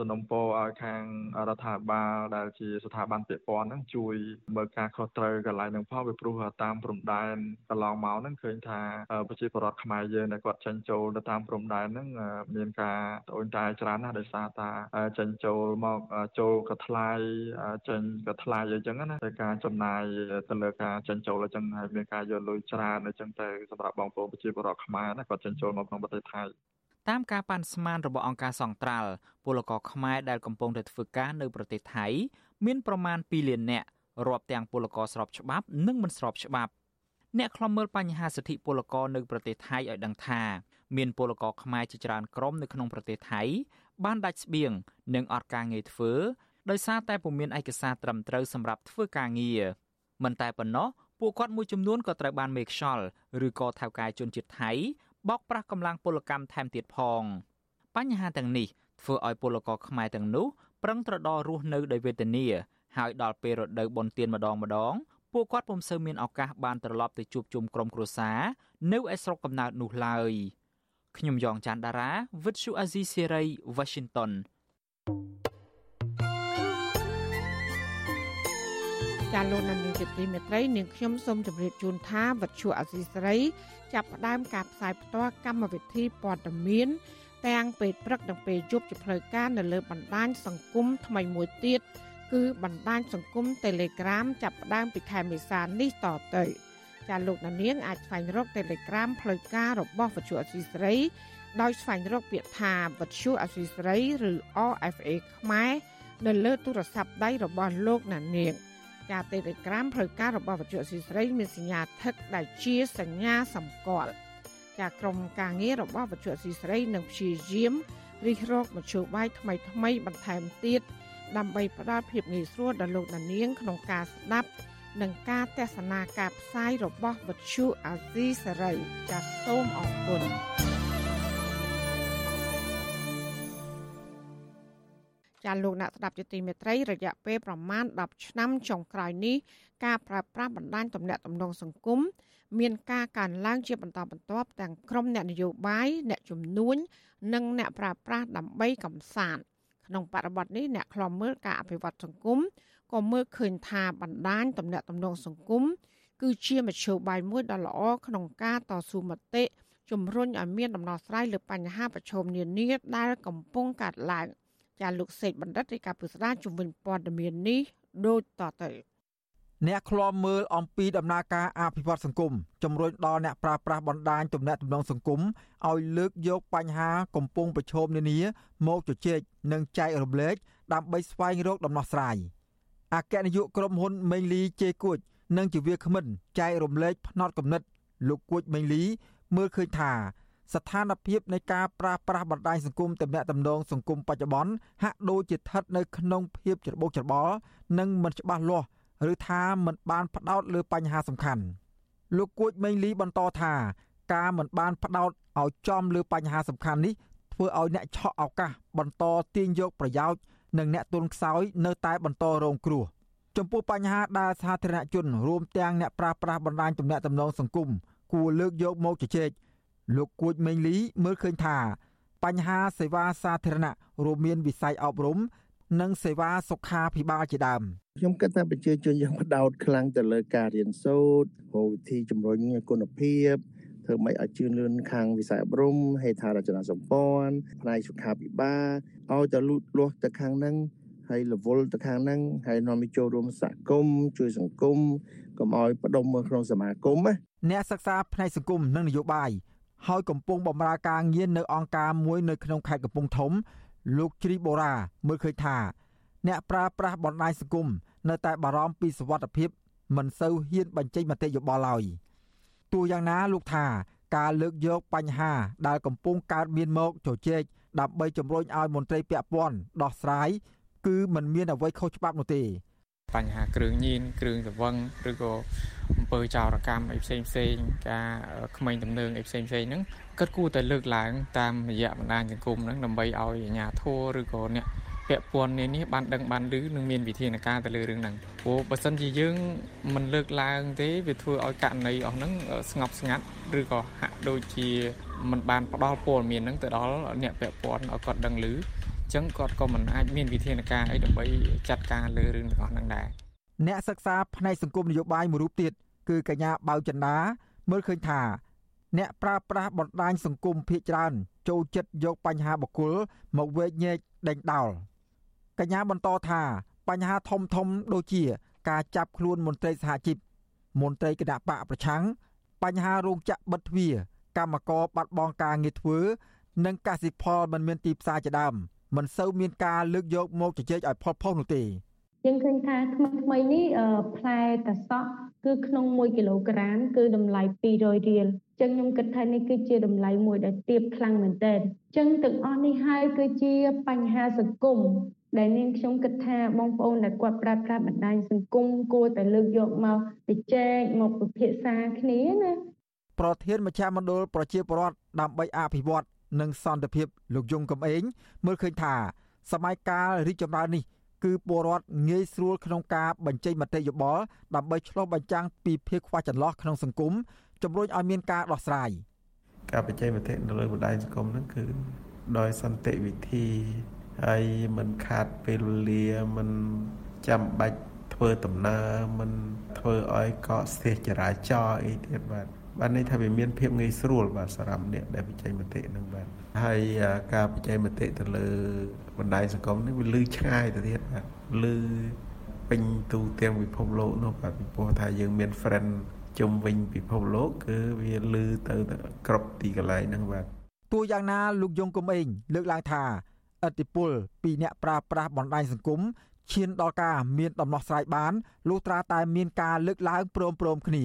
សំណុំពរឲ្យខាងរដ្ឋាភិបាលដែលជាស្ថាប័នពាក់ព័ន្ធហ្នឹងជួយមើលការខុសត្រូវកន្លែងហ្នឹងផងពីព្រោះតាមព្រំដែនកន្លងមកហ្នឹងឃើញថាប្រជាពលរដ្ឋខ្មែរយើងដែលគាត់ចេញចូលទៅតាមព្រំដែនហ្នឹងមានការត្អូញត្អែច្រើនណាស់ដោយសារតាចេញចូលមកចូលក៏ថ្លៃចេញក៏ថ្លៃអីចឹងណាតែការចំណាយទៅលើការចេញចូលអញ្ចឹងហើយមានការយកលុយច្រើនអញ្ចឹងទៅសម្រាប់បងប្អូនប្រជាពលរដ្ឋខ្មែរណាគាត់ចេញចូលមកក្នុងប្រទេសថៃ តាមការប៉ាន់ស្មានរបស់អង្គការសង្ត្រាល់ពលករខ្មែរដែលកំពុងតែធ្វើការនៅប្រទេសថៃ មានប្រមាណ2លាននាក់រាប់ទាំងពលករស្របច្បាប់និងមិនស្របច្បាប់អ្នកខ្លំមើលបញ្ហាសិទ្ធិពលករនៅប្រទេសថៃឲ្យដឹងថាមានពលករខ្មែរជាច្រើនក្រុមនៅក្នុងប្រទេសថៃ បានដាច់ស្បៀងនិងអត់ការងារធ្វើដោយសារតែពុំមានឯកសារត្រឹមត្រូវសម្រាប់ធ្វើការងារមិនតែប៉ុណ្ណោះពួកគាត់មួយចំនួនក៏ត្រូវបានមេខ្យល់ឬក៏ថៅកែជនជាតិថៃ បោកប្រាស់កម្លាំងពលកម្មថែមទៀតផង បញ្ហាទាំងនេះធ្វើឲ្យពលករខ្មែរទាំងនោះប្រឹងត្រដររស់នៅដោយវេទនាហើយដល់ពេលរដូវបុណ្យទានម្ដងម្ដងពួកគាត់ពុំសូវមានឱកាសបានត្រឡប់ទៅជួបជុំក្រុមគ្រួសារនៅឯស្រុកកំណើតនោះឡើយខ្ញុំយ៉ងច័ន្ទដារាវិទ្យុអាស៊ីសេ ចាលោកនាងជាទីមេត្រីនាងខ្ញុំសូមជម្រាបជូនថាវិទ្យុអាស៊ីសេរី ចាប់ផ្ដើមការផ្សាយផ្ទាល់កម្មវិធីព័ត៌មាន ទាំងពេលព្រឹកនិងពេលយប់ជាផ្លូវការនៅលើបណ្ដាញសង្គមថ្មីមួយទៀតគឺបណ្ដាញសង្គម Telegram ចាប់ផ្ដើមពីខែមេសានេះតទៅចាលោកនាងអាចស្វែងរក Telegram ផ្លូវការរបស់វិទ្យុអាស៊ីសេរី ដោយស្វែងរកពាក្យថាវិទ្យុអាស៊ីសេរីឬ RFA ខ្មែរនៅលើទូរស័ព្ទដៃរបស់លោកនាង ចា Telegram ផ្លូវការរបស់វិទ្យុស៊ីស្រីមានសញ្ញាថឹកដែលជាសញ្ញាសម្គាល់ចាក្រុមការងាររបស់វិទ្យុស៊ីស្រីនឹងព្យាយាមរិះរកមធ្យោបាយថ្មីថ្មីបន្ថែមទៀតដើម្បីផ្ដល់ភាពងាយស្រួលដល់លោកដានាងក្នុងការស្ដាប់និងការទស្សនាការផ្សាយរបស់វិទ្យុអាស៊ីសេរីចាសសូមអរគុណ ចាលោកអ្នកស្ដាប់ជាទីមេត្រីរយៈពេលប្រមាណ10ឆ្នាំចុងក្រោយនេះការប្រើប្រាស់បណ្ដាញទំនាក់ទំនងសង្គមមានការកើនឡើងជាបន្តបន្ទាប់ទាំងក្រុមអ្នកនយោបាយអ្នកជំនួញនិងអ្នកប្រើប្រាស់ដើម្បីកំសាន្តក្នុងបរិបទនេះអ្នកខ្លំមើលការអភិវឌ្ឍសង្គមក៏មើលឃើញថាបណ្ដាញទំនាក់ទំនងសង្គមគឺជាមធ្យោបាយមួយដ៏ល្អក្នុងការតស៊ូមតិជំរុញឲ្យមានដំណោះស្រាយលើបញ្ហាប្រឈមនានាដែលកំពុងកើតឡើង។ ចាលោកសេកបណ្ឌិតរាយការណ៍ពុស្ដាជំនាញព័ត៌មាននេះដូចតទៅអ្នកឃ្លាំមើលអំពីដំណើរការអភិវឌ្ឍសង្គមជំរុញដល់អ្នកប្រើប្រាស់បណ្ដាញទំនាក់ទំនងសង្គមឲ្យលើកយកបញ្ហាកំពុងប្រឈមនានាមកជជែកនិងចែករំលែកដើម្បីស្វែងរកដំណោះស្រាយអគ្គនាយកក្រុមហ៊ុនមេងលីជេគួច និងជាវាគ្មិនចែករំលែកផ្នត់កំណត់លោកគួចមេងលីមើលឃើញថា ស្ថានភាពនៃការប្រាស្រ័យបណ្ដាញសង្គមទំនាក់ទំនងសង្គមបច្ចុប្បន្នហាក់ដូចជាស្ថិតនៅក្នុងភាពច្របូកច្របល់និងមិនច្បាស់លាស់ឬថាមិនបានផ្ដោតលើបញ្ហាសំខាន់លោកគួចមេងលីបន្តថាការមិនបានផ្ដោតឲ្យចំលើបញ្ហាសំខាន់នេះធ្វើឲ្យអ្នកឆក់ឱកាសបន្តទាញយកប្រយោជន៍និងអ្នកទុនខ្សោយនៅតែបន្តរងគ្រោះចំពោះបញ្ហាដែលសាធារណជនរួមទាំងអ្នកប្រើប្រាស់បណ្ដាញទំនាក់ទំនងសង្គមគួរលើកយកមកជជែក លោកគួចមេងលីមើលឃើញថា បញ្ហាសេវាសាធារណៈរួមមានវិស័យអប់រំនិងសេវាសុខាភិបាលជាដើមខ្ញុំគិតថាប្រជាជនយើងបដោតខ្លាំងទៅលើការរៀនសូត្ររកវិធីជំរុញគុណភាពធ្វើម៉េចឲ្យជឿនលឿនខាងវិស័យអប់រំហេដ្ឋារចនាសម្ព័ន្ធផ្នែកសុខាភិបាលឲ្យទៅលូតលាស់ទៅខាងហ្នឹងហើយរវល់ទៅខាងហ្នឹងហើយនាំឲ្យចូលរួមសហគមន៍ជួយសង្គមកុំឲ្យបដុំមើលក្នុងសមាគមណាអ្នកសិក្សាផ្នែកសង្គមនិងនយោបាយ ហើយកំពុងបម្រើការងារនៅអង្គការមួយនៅក្នុងខេត្តកំពង់ធំ លោកជ្រីបូរ៉ាមើលឃើញថា អ្នកប្រើប្រាស់បណ្ដាញសង្គមនៅតែបារម្ភពីសុវត្ថិភាព មិនសូវហ៊ានបញ្ចេញមតិយោបល់ឡើយទោះយ៉ាងណាលោកថាការលើកយកបញ្ហាដែលកំពុងកើតមានមកជជែកដើម្បីជំរុញឲ្យមន្ត្រីពាក់ព័ន្ធដោះស្រាយគឺมันមានអ្វីខុសច្បាប់នោះទេបញ្ហាគ្រឿងញៀនគ្រឿងសង្វឹងឬក៏ អំពើចោរកម្មអីផ្សេងផ្សេងការក្មេងទំនើងអីផ្សេងផ្សេងហ្នឹងគាត់គួរតែលើកឡើងតាមរយៈបណ្ដាញសង្គមហ្នឹងដើម្បីឲ្យអាជ្ញាធរឬក៏អ្នកពាក់ព័ន្ធនេះនេះបានដឹងបានឮនឹងមានវិធានការទៅលើរឿងហ្នឹងព្រោះបើសិនជាយើងមិនលើកឡើងទេវាធ្វើឲ្យករណីអស់ហ្នឹងស្ងប់ស្ងាត់ឬក៏ហាក់ដូចជាមិនបានផ្ដល់ព័ត៌មានហ្នឹងទៅដល់អ្នកពាក់ព័ន្ធឲ្យគាត់ដឹងឮអញ្ចឹងគាត់ក៏មិនអាចមានវិធានការអីដើម្បីចាត់ការលើរឿងទាំងអស់ហ្នឹងដែរអ្នកសិក្សាផ្នែកសង្គមនយោបាយមួយរូបទៀត គឺកញ្ញាបៅចិន្តាមើលឃើញថា អ្នកប្រើប្រាស់បណ្ដាញសង្គមភ ieck ច្រើន ចូលចិត្តយកបញ្ហាបកគលមកវែកញែកដេញដោលកញ្ញាបន្តថាបញ្ហាធំធំដូចជា ការចាប់ខ្លួនមន្ត្រីសហជីពមន្ត្រីគណៈបកប្រឆាំងបញ្ហារោងចក្របិទទ្វារកម្មករបាត់បង់ការងារធ្វើ និងកសិផលមិនមានទីផ្សារជាដើមមិនសូវមានការលើកយកមកជជែកឲ្យផុសផុសនោះទេ យើងឃើញថាថ្មីថ្មីនេះផ្លែតសក់គឺក្នុង1គីឡូក្រាមគឺតម្លៃ200រៀលចឹងខ្ញុំគិតថានេះគឺជាតម្លៃមួយដែលទាបខ្លាំងមែនទែនចឹងទាំងអស់នេះហើយគឺជាបញ្ហាសង្គមដែលនាងខ្ញុំគិតថាបងប្អូនដែលគាត់ប្រើប្រាស់បណ្ដាញសង្គមគួរតែលើកយកមកជជែកមកពិភាក្សាគ្នាណាប្រធានមជ្ឈមណ្ឌលប្រជាពលរដ្ឋដើម្បីអភិវឌ្ឍនិងសន្តិភាពលោកយងកំឯងមើលឃើញថាសម័យកាលរីកចម្រើននេះ គឺពលរដ្ឋងាយស្រួលក្នុងការបញ្ចេញមតិយោបល់ដើម្បីឆ្លុះបញ្ចាំងពីភាពខ្វះចន្លោះក្នុងសង្គមជំរុញឲ្យមានការដោះស្រាយការបញ្ចេញមតិនៅលើបណ្ដាញសង្គមហ្នឹងគឺដោយសន្តិវិធីហើយមិនខាតពេលវេលាមិនចាំបាច់ធ្វើដំណើរមិនធ្វើឲ្យកកស្ទះចរាចរណ៍អីទៀតបាទបាទន័យថាវាមានភាពងាយស្រួលបាទសម្រាប់អ្នកដែលបញ្ចេញមតិហ្នឹងបាទ ហើយការបញ្ចេញមតិទៅលើបណ្ដាញសង្គមនេះវាលឺឆ្ងាយទៅទៀតបាទលឺពេញទូទាំងពិភពលោកនោះបាទពីព្រោះថាយើងមាន friend ជុំវិញពិភពលោកគឺវាលឺទៅគ្រប់ទីកន្លែងហ្នឹងបាទទោះយ៉ាងណាលោកយងកំឯងលើកឡើងថាឥទ្ធិពលពីអ្នកប្រើប្រាស់បណ្ដាញសង្គមឈានដល់ការមានដំណោះស្រាយបានលុះត្រាតែមានការលើកឡើងព្រមព្រមគ្នា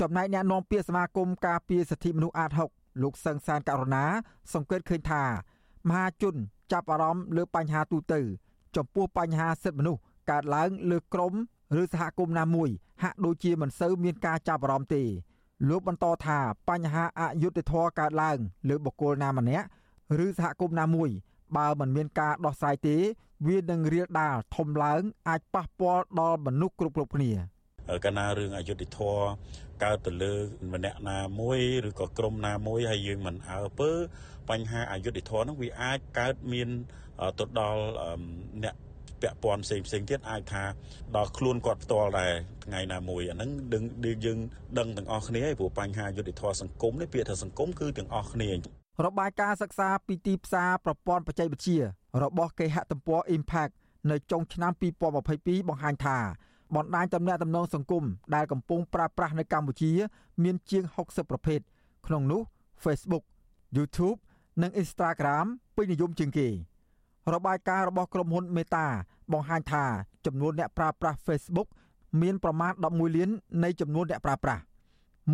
ចំណែកអ្នកនាំពាក្យសមាគមការពារសិទ្ធិមនុស្សអាត6 លោកសឹងសានករណា សង្កេតឃើញថា មហាជនចាប់អារម្មណ៍លើបញ្ហាទូទៅ ចំពោះបញ្ហាសិទ្ធិមនុស្សកើតឡើងលើក្រមឬសហគមន៍ណាមួយ ហាក់ដូចជាមិនសូវមានការចាប់អារម្មណ៍ទេលោកបន្តថាបញ្ហាអយុត្តិធម៌កើតឡើង លើបុគ្គលណាម្នាក់ឬសហគមន៍ណាមួយ បើមិនមានការដោះស្រាយទេ វានឹងរាលដាលធំឡើង អាចប៉ះពាល់ដល់មនុស្សគ្រប់គ្រប់គ្នា កាលណារឿងអយុត្តិធម៌កើតទៅលើម្នាក់ណាមួយឬក៏ក្រុមណាមួយហើយយើងមិនអើពើបញ្ហាអយុត្តិធម៌នោះវាអាចកើតមានទៅដល់អ្នកពាក់ព័ន្ធផ្សេងផ្សេងទៀតអាចថាដល់ខ្លួនគាត់ផ្ទាល់ដែរថ្ងៃណាមួយអាហ្នឹងដឹងយើងដឹងទាំងអស់គ្នាព្រោះបញ្ហាយុត្តិធម៌សង្គមនេះពាក្យថាសង្គមគឺទាំងអស់គ្នារបាយការណ៍សិក្សាពីទីផ្សារប្រព័ន្ធបច្ចេកវិទ្យារបស់គេហទំព័រ Impact នៅចុងឆ្នាំ2022បង្ហាញថា បណ្ដាញទំនាក់ទំនងសង្គមដែលកំពុងប្រើប្រាស់នៅកម្ពុជា មានជាង60ប្រភេទក្នុងនោះ Facebook YouTube និង Instagram ពេញនិយមជាងគេរបាយការណ៍របស់ក្រុមហ៊ុន Meta បង្ហាញថាចំនួនអ្នកប្រើប្រាស់ Facebook មានប្រមាណ11លាននៃចំនួនអ្នកប្រើប្រាស់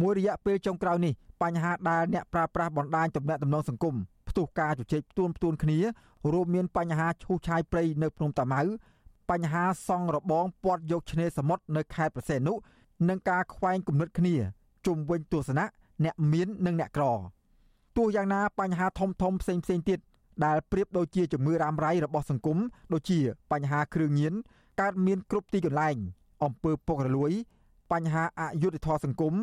មួយរយៈពេលចុងក្រោយនេះបញ្ហាដែលអ្នកប្រើប្រាស់បណ្ដាញទំនាក់ទំនងសង្គមផ្ទុះការជជែកផ្ទួនផ្ទួនគ្នារួមមានបញ្ហាឈូសឆាយព្រៃនៅភ្នំតាម៉ៅ បញ្ហាសង់របងពាត់យកឆ្នេរសមុទ្រនៅខេត្តប្រសេនុនិងការខ្វែងគំនិតគ្នាជុំវិញទស្សនៈអ្នកមាននិងអ្នកក្រទោះយ៉ាងណាបញ្ហាធំធំផ្សេងផ្សេងទៀតដែលប្រៀបដូចជាជំងឺរ៉ាំរ៉ៃរបស់សង្គមដូចជាបញ្ហាគ្រឿងញៀនកើតមានគ្រប់ទីកន្លែងអំពើពុករលួយ បញ្ហាអយុត្តិធម៌សង្គម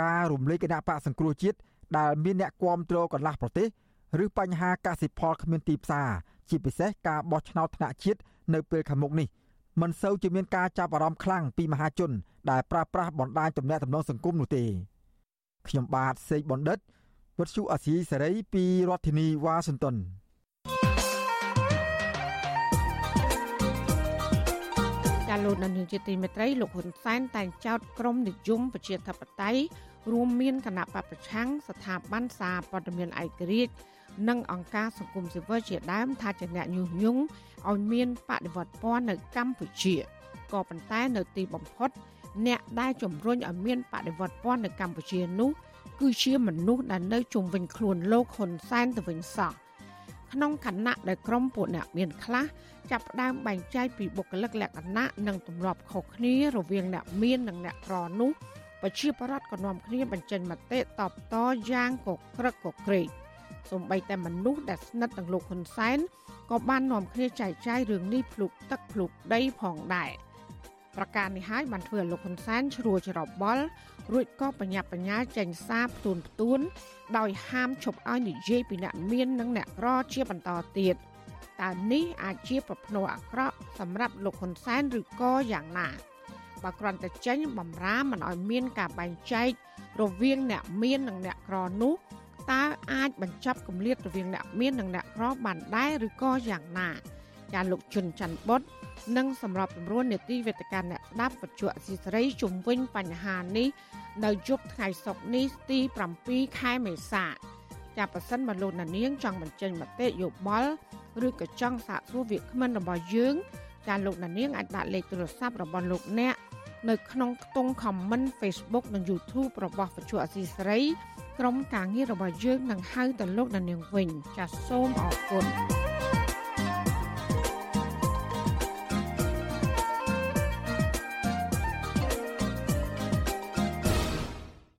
ការរំលែកគណៈបកសង្គ្រោះជាតិដែលមានអ្នកគាំទ្រកន្លះប្រទេសឬបញ្ហាកសិផលគ្មានទីផ្សារជាពិសេសការបោះឆ្នោតថ្នាក់ជាតិ នៅពេលខាងមុខនេះមិនសូវជាមានការចាប់អារម្មណ៍ខ្លាំងពីមហាជន ដែលប្រើប្រាស់បណ្ដាញទំនាក់ទំនងសង្គមនោះទេខ្ញុំបាទសេកបណ្ឌិតវុទ្ធុអាស៊ីសេរីពីរដ្ឋធានីវ៉ាស៊ីនតោនាលោកនាយកជាទីមេត្រីលោកហ៊ុនសែនតែងចោទក្រមនិយមប្រជាធិបតេយ្យរួមមានគណៈបពប្រឆាំងស្ថាប័នសារព័ត៌មានឯករាជ្យ និងអង្គការសង្គមស៊ីវិលជាដើមថាជាអ្នកញុះញង់ឲ្យមានបដិវត្តពណ៌នៅកម្ពុជាក៏ប៉ុន្តែនៅទីបំផុត អ្នកដែលជំរុញឲ្យមានបដិវត្តពណ៌នៅកម្ពុជានោះគឺជាមនុស្សដែលនៅជុំវិញខ្លួនលោកហ៊ុនសែនទៅវិញសោះក្នុងខណៈដែលក្រុមពួកអ្នកមានខ្លះចាប់ផ្ដើមបែងចែកពីបុគ្គលិកលក្ខណៈនិងទម្លាប់ខុសគ្នារវាងអ្នកមាននិងអ្នកក្រនោះប្រជាប្រដ្ឋក៏នាំគ្នាបញ្ចេញមតិតបតយ៉ាងកក្រឹកកក្រែក សូម្បីតែមនុស្សដែលស្និទ្ធនឹងលោកហ៊ុនសែនក៏បាននាំគ្នាចែកចាយរឿងនេះភ្លុកទឹកភ្លុកដីផងដែរប្រការនេះហើយបានធ្វើឲ្យលោកហ៊ុនសែនជ្រួលច្របល់រួចក៏បញ្ញាបញ្ញាចេញសារផ្ទួនផ្ទួន ដោយហាមឈប់ឲ្យនិយាយពីអ្នកមាននិងអ្នកក្រជាបន្តទៀតតើនេះអាចជាប្រផ្នូលអាក្រក់សម្រាប់លោកហ៊ុនសែនឬក៏យ៉ាងណាបើគ្រាន់តែចេញបំរាមិនឲ្យមានការបែងចែករវាងអ្នកមាននិងអ្នកក្រនោះ តើអាចបញ្ចប់គម្លាតរវាងអ្នកមាននិងអ្នកក្របានដែរឬក៏យ៉ាងណាចាលោកជុនច័ន្ទបុតនិងសម្រាប់ពំរួននេតិវេទិកាអ្នកស្ដាប់វិទ្យុអសីសេរីជំវិញបញ្ហានេះនៅយប់ថ្ងៃសុក្រនេះទី7ខែមេសាចាប់ប្រសិនមកលោកណានៀងចង់បញ្ចេញមតិយោបល់ឬក៏ចង់សាកសួរវាគ្មិនរបស់យើងចាលោកណានៀងអាចដាក់លេខទូរស័ព្ទរបស់លោកអ្នកនៅក្នុងខ្ទង់ comment Facebook និង YouTube របស់វិទ្យុអសីសេរី ក្រុមការងាររបស់យើងនឹងហៅទៅលោកណានៀងវិញចាសសូមអរគុណ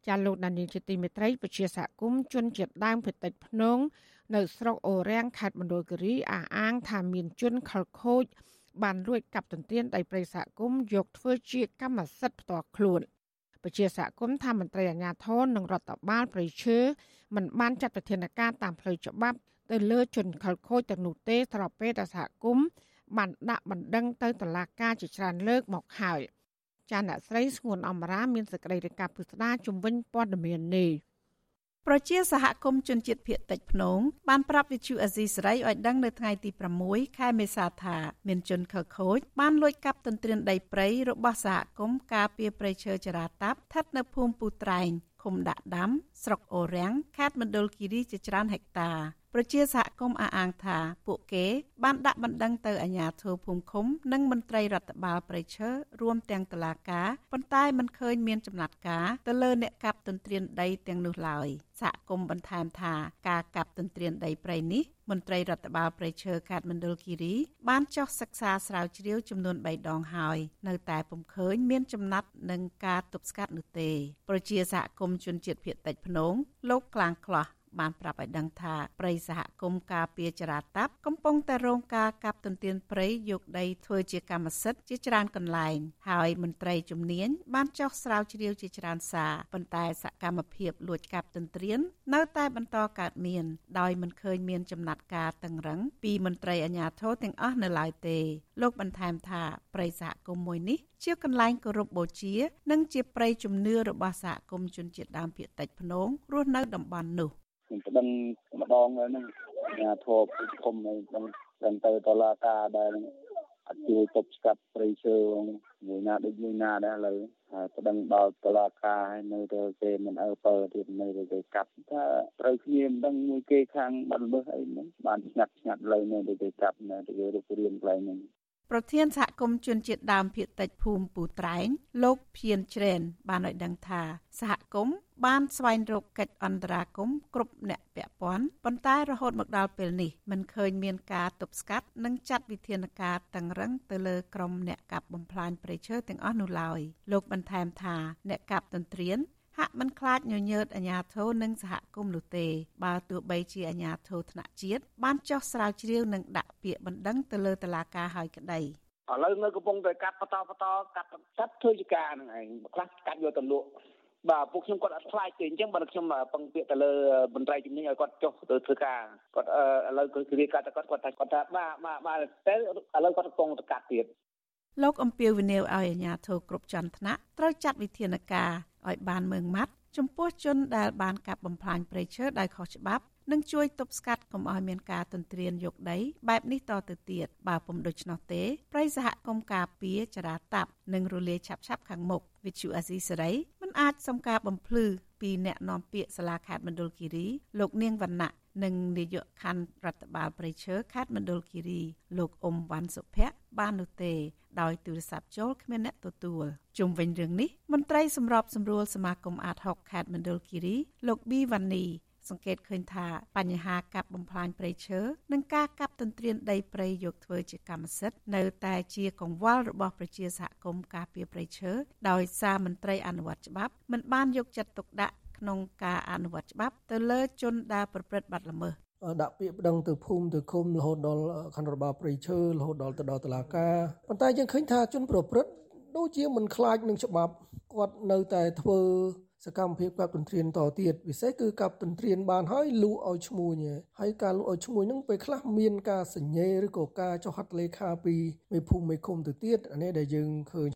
ចាលោកដានីលជាទីមេត្រីពជាសហគមន៍ជនជាតិដើមភាគតិចភ្នងនៅស្រុកអូរាំងខេត្តមណ្ឌលគិរីអះអាងថាមានជនខលខូចបានលួចកាប់ទន្ទ្រានដីព្រៃសហគមន៍យកធ្វើជាកម្មសិទ្ធិផ្ទាល់ខ្លួន ពជាសហគមន៍ថាមន្ត្រីអាជ្ញាធរនិងរដ្ឋបាលប្រៃឈើមិនបានចាត់វិធានការតាមផ្លូវច្បាប់ទៅលើជនខលខូចទាំងនោះទេស្របពេលដែលសហគមន៍បានដាក់បណ្ដឹងទៅតុលាការជាច្រើនលើកមកហើយ។ចាអ្នកស្រីស្ងួនអមរាមានសេចក្តីរាយការណ៍ពុស្ដាជំវិញព័ត៌មាននេះ ប្រជាសហគមន៍ជនជាតិភៀតតិចភ្នងបានប្រាប់វិទ្យុអាស៊ីសេរីឲ្យដឹងនៅថ្ងៃទី6ខែមេសាថាមានជនខិលខូចបានលួចកាប់ទន្ទ្រានដីព្រៃរបស់សហគមន៍ការពារព្រៃឈើចរាតាប់ស្ថិតនៅភូមិពូត្រែងឃុំដាក់ដាំស្រុកអូរាំងខេត្តមណ្ឌលគិរីជាច្រើនហិកតា ប្រជាសហគមន៍អះអាងថាពួកគេបានដាក់បណ្ដឹងទៅអាជ្ញាធរភូមិឃុំ និងមន្ត្រីរដ្ឋបាលប្រៃឈើរួមទាំងតុលាការប៉ុន្តែមិនឃើញមានចំណាត់ការទៅលើអ្នកកាប់ទន្ទ្រានដីទាំងនោះឡើយសហគមន៍បន្ថែមថាការកាប់ទន្ទ្រានដីព្រៃនេះមន្ត្រីរដ្ឋបាលប្រៃឈើខេត្តមណ្ឌលគិរីបានចុះសិក្សាស្រាវជ្រាវចំនួន3ដងហើយនៅតែពុំឃើញមានចំណាត់នឹងការទប់ស្កាត់នោះទេប្រជាសហគមន៍ជនជាតិភៀតតិចភ្នងលោកក្លាងខ្លះ បានប្រាប់ឲ្យដឹងថាព្រៃសហគមន៍ការពារចរាតាប់កំពុងតែរងការកាប់ទន្ទ្រានព្រៃយកដីធ្វើជាកម្មសិទ្ធិជាច្រើនកន្លែង ហើយមន្ត្រីជំនាញបានចោះស្រាវជ្រាវជាច្រើនសារប៉ុន្តែសកម្មភាពលួចកាប់ទន្ទ្រាននៅតែបន្តកើតមាន ដោយមិនឃើញមានចំណាត់ការតឹងរឹងពីមន្ត្រីអាជ្ញាធរទាំងអស់នៅឡើយទេលោកបន្ថែមថាព្រៃសហគមន៍មួយនេះជាកន្លែងគោរពបូជា និងជាព្រៃជំនឿរបស់សហគមន៍ជនជាតិដើមភាគតិចភ្នងរស់នៅតំបន់នោះ ខ្ញុំប្តឹងម្ដងហ្នឹងអាញាធរភូមិហ្នឹងដឹងដឹងទៅតឡាការដែលអត់ជួយទប់ស្កាត់ព្រៃឈើមួយណាដូចមួយណាដែរឥឡូវហើយប្តឹងដល់តឡាការហើយនៅទៅគេមិនអើពើទៀតនៅទៅគេកាប់ថាត្រូវគ្នាមិនដឹងមួយគេខាងបាត់ល្មើសអីហ្នឹងបានស្ងាត់ស្ងាត់លើនៅទៅគេកាប់នៅទៅគេរុករៀនកន្លែងហ្នឹងប្រធានសហគមន៍ជនជាតិដើមភាគតិចភូមិពូត្រែងលោកភៀនច្រែនបានឲ្យដឹងថាសហគមន៍ បានស្វែងរកកិច្ចអន្តរាគមន៍គ្រប់អ្នកពាក់ព័ន្ធប៉ុន្តែរហូតមកដល់ពេលនេះមិនឃើញមានការទប់ស្កាត់និងចាត់វិធានការតឹងរឹងទៅលើក្រុមអ្នកកាប់បំផ្លាញព្រៃឈើទាំងអស់នោះឡើយលោកបន្ថែមថាអ្នកកាប់ទន្ទ្រានហាក់មិនខ្លាចញញើតអាញាធរនិងសហគមន៍នោះទេ បើទោះបីជាអាញាធរថ្នាក់ជាតិបានចោះស្រាវជ្រាវនិងដាក់ពាក្យបណ្ដឹងទៅលើតុលាការហើយក្តីឥឡូវនៅកំពុងតែកាត់បន្តបន្តកាត់កាត់ធ្វើជាការហ្នឹងឯងខ្លះកាត់យកទៅលក់ បាទពួកខ្ញុំគាត់អត់ខ្លាចទេអញ្ចឹងបើខ្ញុំពឹងពាក្យទៅលើមន្ត្រីជំនាញឲ្យគាត់ចុះទៅធ្វើការគាត់ឥឡូវគឺគ្រាកាត់គាត់គាត់ថាគាត់ថាបាទបាទបាទតែឥឡូវគាត់កំពុងតែកាត់ទៀតលោកអំពីវិនិយោគឲ្យអាជ្ញាធរគ្រប់ជាន់ថ្នាក់ត្រូវចាត់វិធានការឲ្យបានម៉ឺងម៉ាត់ចំពោះជនដែលបានកាប់បំផ្លាញព្រៃឈើដោយខុសច្បាប់និងជួយទប់ស្កាត់កុំឲ្យមានការទន្ទ្រានយកដីបែបនេះតទៅទៀតបើពុំដូច្នោះទេព្រៃសហគមន៍ការពារចរាតាប់និងរលាយឆាប់ឆាប់ខាងមុខ វិទ្យុអាស៊ីសេរីមិនអាចសុំការបំភ្លឺពីអ្នកនាំពាក្យសាលាខេត្តមណ្ឌលគិរីលោកនាងវណ្ណៈនិងនាយកខណ្ឌរដ្ឋបាលព្រៃឈើខេត្តមណ្ឌលគិរីលោកអ៊ុំវ៉ាន់សុភ័ក្របាននោះទេ ដោយទូរស័ព្ទចូលគ្មានអ្នកទទួលជុំវិញរឿងនេះមន្ត្រីសម្របសម្រួលសមាគមអាត6ខេត្តមណ្ឌលគិរីលោកប៊ីវ៉ានី សង្កេតឃើញថាបញ្ហាកាប់បំផ្លាញព្រៃឈើនិងការកាប់ទន្ទ្រានដីព្រៃយកធ្វើជាកម្មសិទ្ធិនៅតែជាកង្វល់របស់ប្រជាសហគមន៍ការពារព្រៃឈើដោយសារមន្ត្រីអនុវត្តច្បាប់មិនបានយកចិត្តទុកដាក់ក្នុងការអនុវត្តច្បាប់ទៅលើជនដែលប្រព្រឹត្តបទល្មើសដាក់ពាក្យប្តឹងទៅភូមិទៅឃុំរហូតដល់ខណ្ឌរបបព្រៃឈើរហូតដល់ទៅដល់តុលាការប៉ុន្តែយើងឃើញថាជនប្រព្រឹត្តដូចជាមិនខ្លាចនឹងច្បាប់គាត់នៅតែធ្វើ សកម្មភាពកាប់ទន្ទ្រានតទៀតពិសេសគឺកាប់ទន្ទ្រានបានហើយលូឲ្យឈ្មួញហើយការលូឲ្យឈ្មួញហ្នឹងពេលខ្លះមានការសញ្ញេឬក៏ការចុះហត្ថលេខាពីមេភូមិមេឃុំទៅទៀតអានេះដែលយើងឃើញ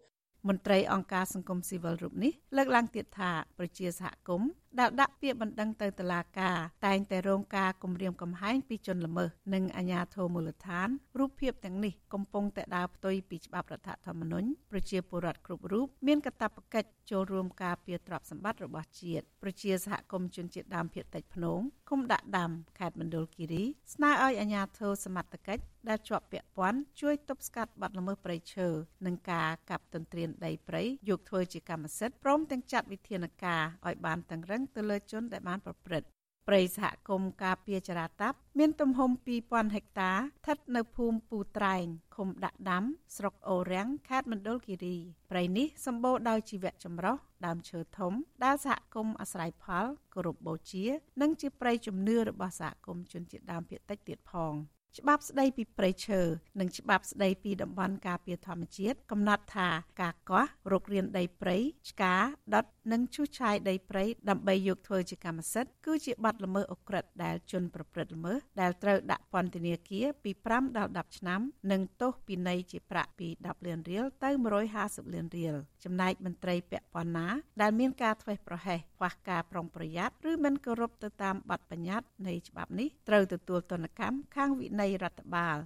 មន្ត្រីអង្គការសង្គមស៊ីវិលរូបនេះលើកឡើងទៀតថាប្រជាសហគមន៍ ដែលដាក់ពាក្យបណ្ដឹងទៅតុលាការតែងតែរងការគំរាមកំហែងពីជនល្មើសនិងអាជ្ញាធរមូលដ្ឋានរូបភាពទាំងនេះកំពុងតែដើរផ្ទុយពីច្បាប់រដ្ឋធម្មនុញ្ញប្រជាពលរដ្ឋគ្រប់រូបមានកាតព្វកិច្ចចូលរួមការពារទ្រព្យសម្បត្តិរបស់ជាតិប្រជាសហគមន៍ជនជាតិដើមភាគតិចភ្នងឃុំដាក់ដាំខេត្តមណ្ឌលគិរីស្នើឲ្យអាជ្ញាធរសមត្ថកិច្ចដែលជាប់ពាក់ព័ន្ធជួយទប់ស្កាត់បទល្មើសព្រៃឈើនិងការកាប់ទន្ទ្រានដីព្រៃយកធ្វើជាកម្មសិទ្ធិព្រមទាំងចាត់វិធានការឲ្យបានតឹងរឹងទៅលើជនដែលបានប្រព្រឹត្តព្រៃសហគមន៍ការពារចរាតាប់មានទំហំ2000ហិកតាស្ថិតនៅភូមិពូត្រែងឃុំដាក់ដាំស្រុកអូរាំងខេត្តមណ្ឌលគិរីព្រៃនេះសម្បូរដោយជីវៈចម្រុះដើមឈើធំដែលសហគមន៍អាស្រ័យផលគោរពបូជា និងជាព្រៃជំនឿរបស់សហគមន៍ជនជាតិដើមភាគតិចទៀតផង។ច្បាប់ស្ដីពីព្រៃឈើនិងច្បាប់ស្ដីពីតំបន់ការពារធម្មជាតិកំណត់ថាការកោះរុករានដីព្រៃឆ្កាដុតនិងឈូសឆាយដីព្រៃដើម្បីយកធ្វើជាកម្មសិទ្ធិគឺជាបទល្មើសអក្រិតដែលជនប្រព្រឹត្តល្មើសដែលត្រូវដាក់ពន្ធនាគារពី5ដល់10ឆ្នាំ និងទោសពិន័យជាប្រាក់ពី10លានរៀលទៅ150លានរៀលចំណែកមន្ត្រីពាក់ព័ន្ធណា ដែលមានការធ្វេសប្រហែសខ្វះការប្រុងប្រយ័ត្នឬមិនគោរពទៅតាមបទបញ្ញត្តិនៃច្បាប់នេះត្រូវទទួលទណ្ឌកម្មខាងវិន័យរដ្ឋបាល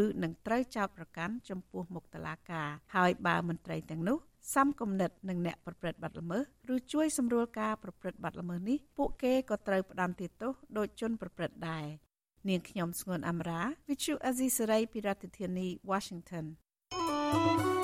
ឬនឹងត្រូវចោទប្រកាន់ចំពោះមុខតុលាការហើយបើមន្ត្រីទាំងនោះ សំគំនិតនឹងអ្នកប្រព្រឹត្តបទល្មើសឬជួយសម្រួលការប្រព្រឹត្តបទល្មើសនេះពួកគេក៏ត្រូវផ្ដន្ទាទោសដោយជនប្រព្រឹត្តដែរនាងខ្ញុំស្ងួនអមរា Vichu Azisari ពីរដ្ឋធានី Washington thank you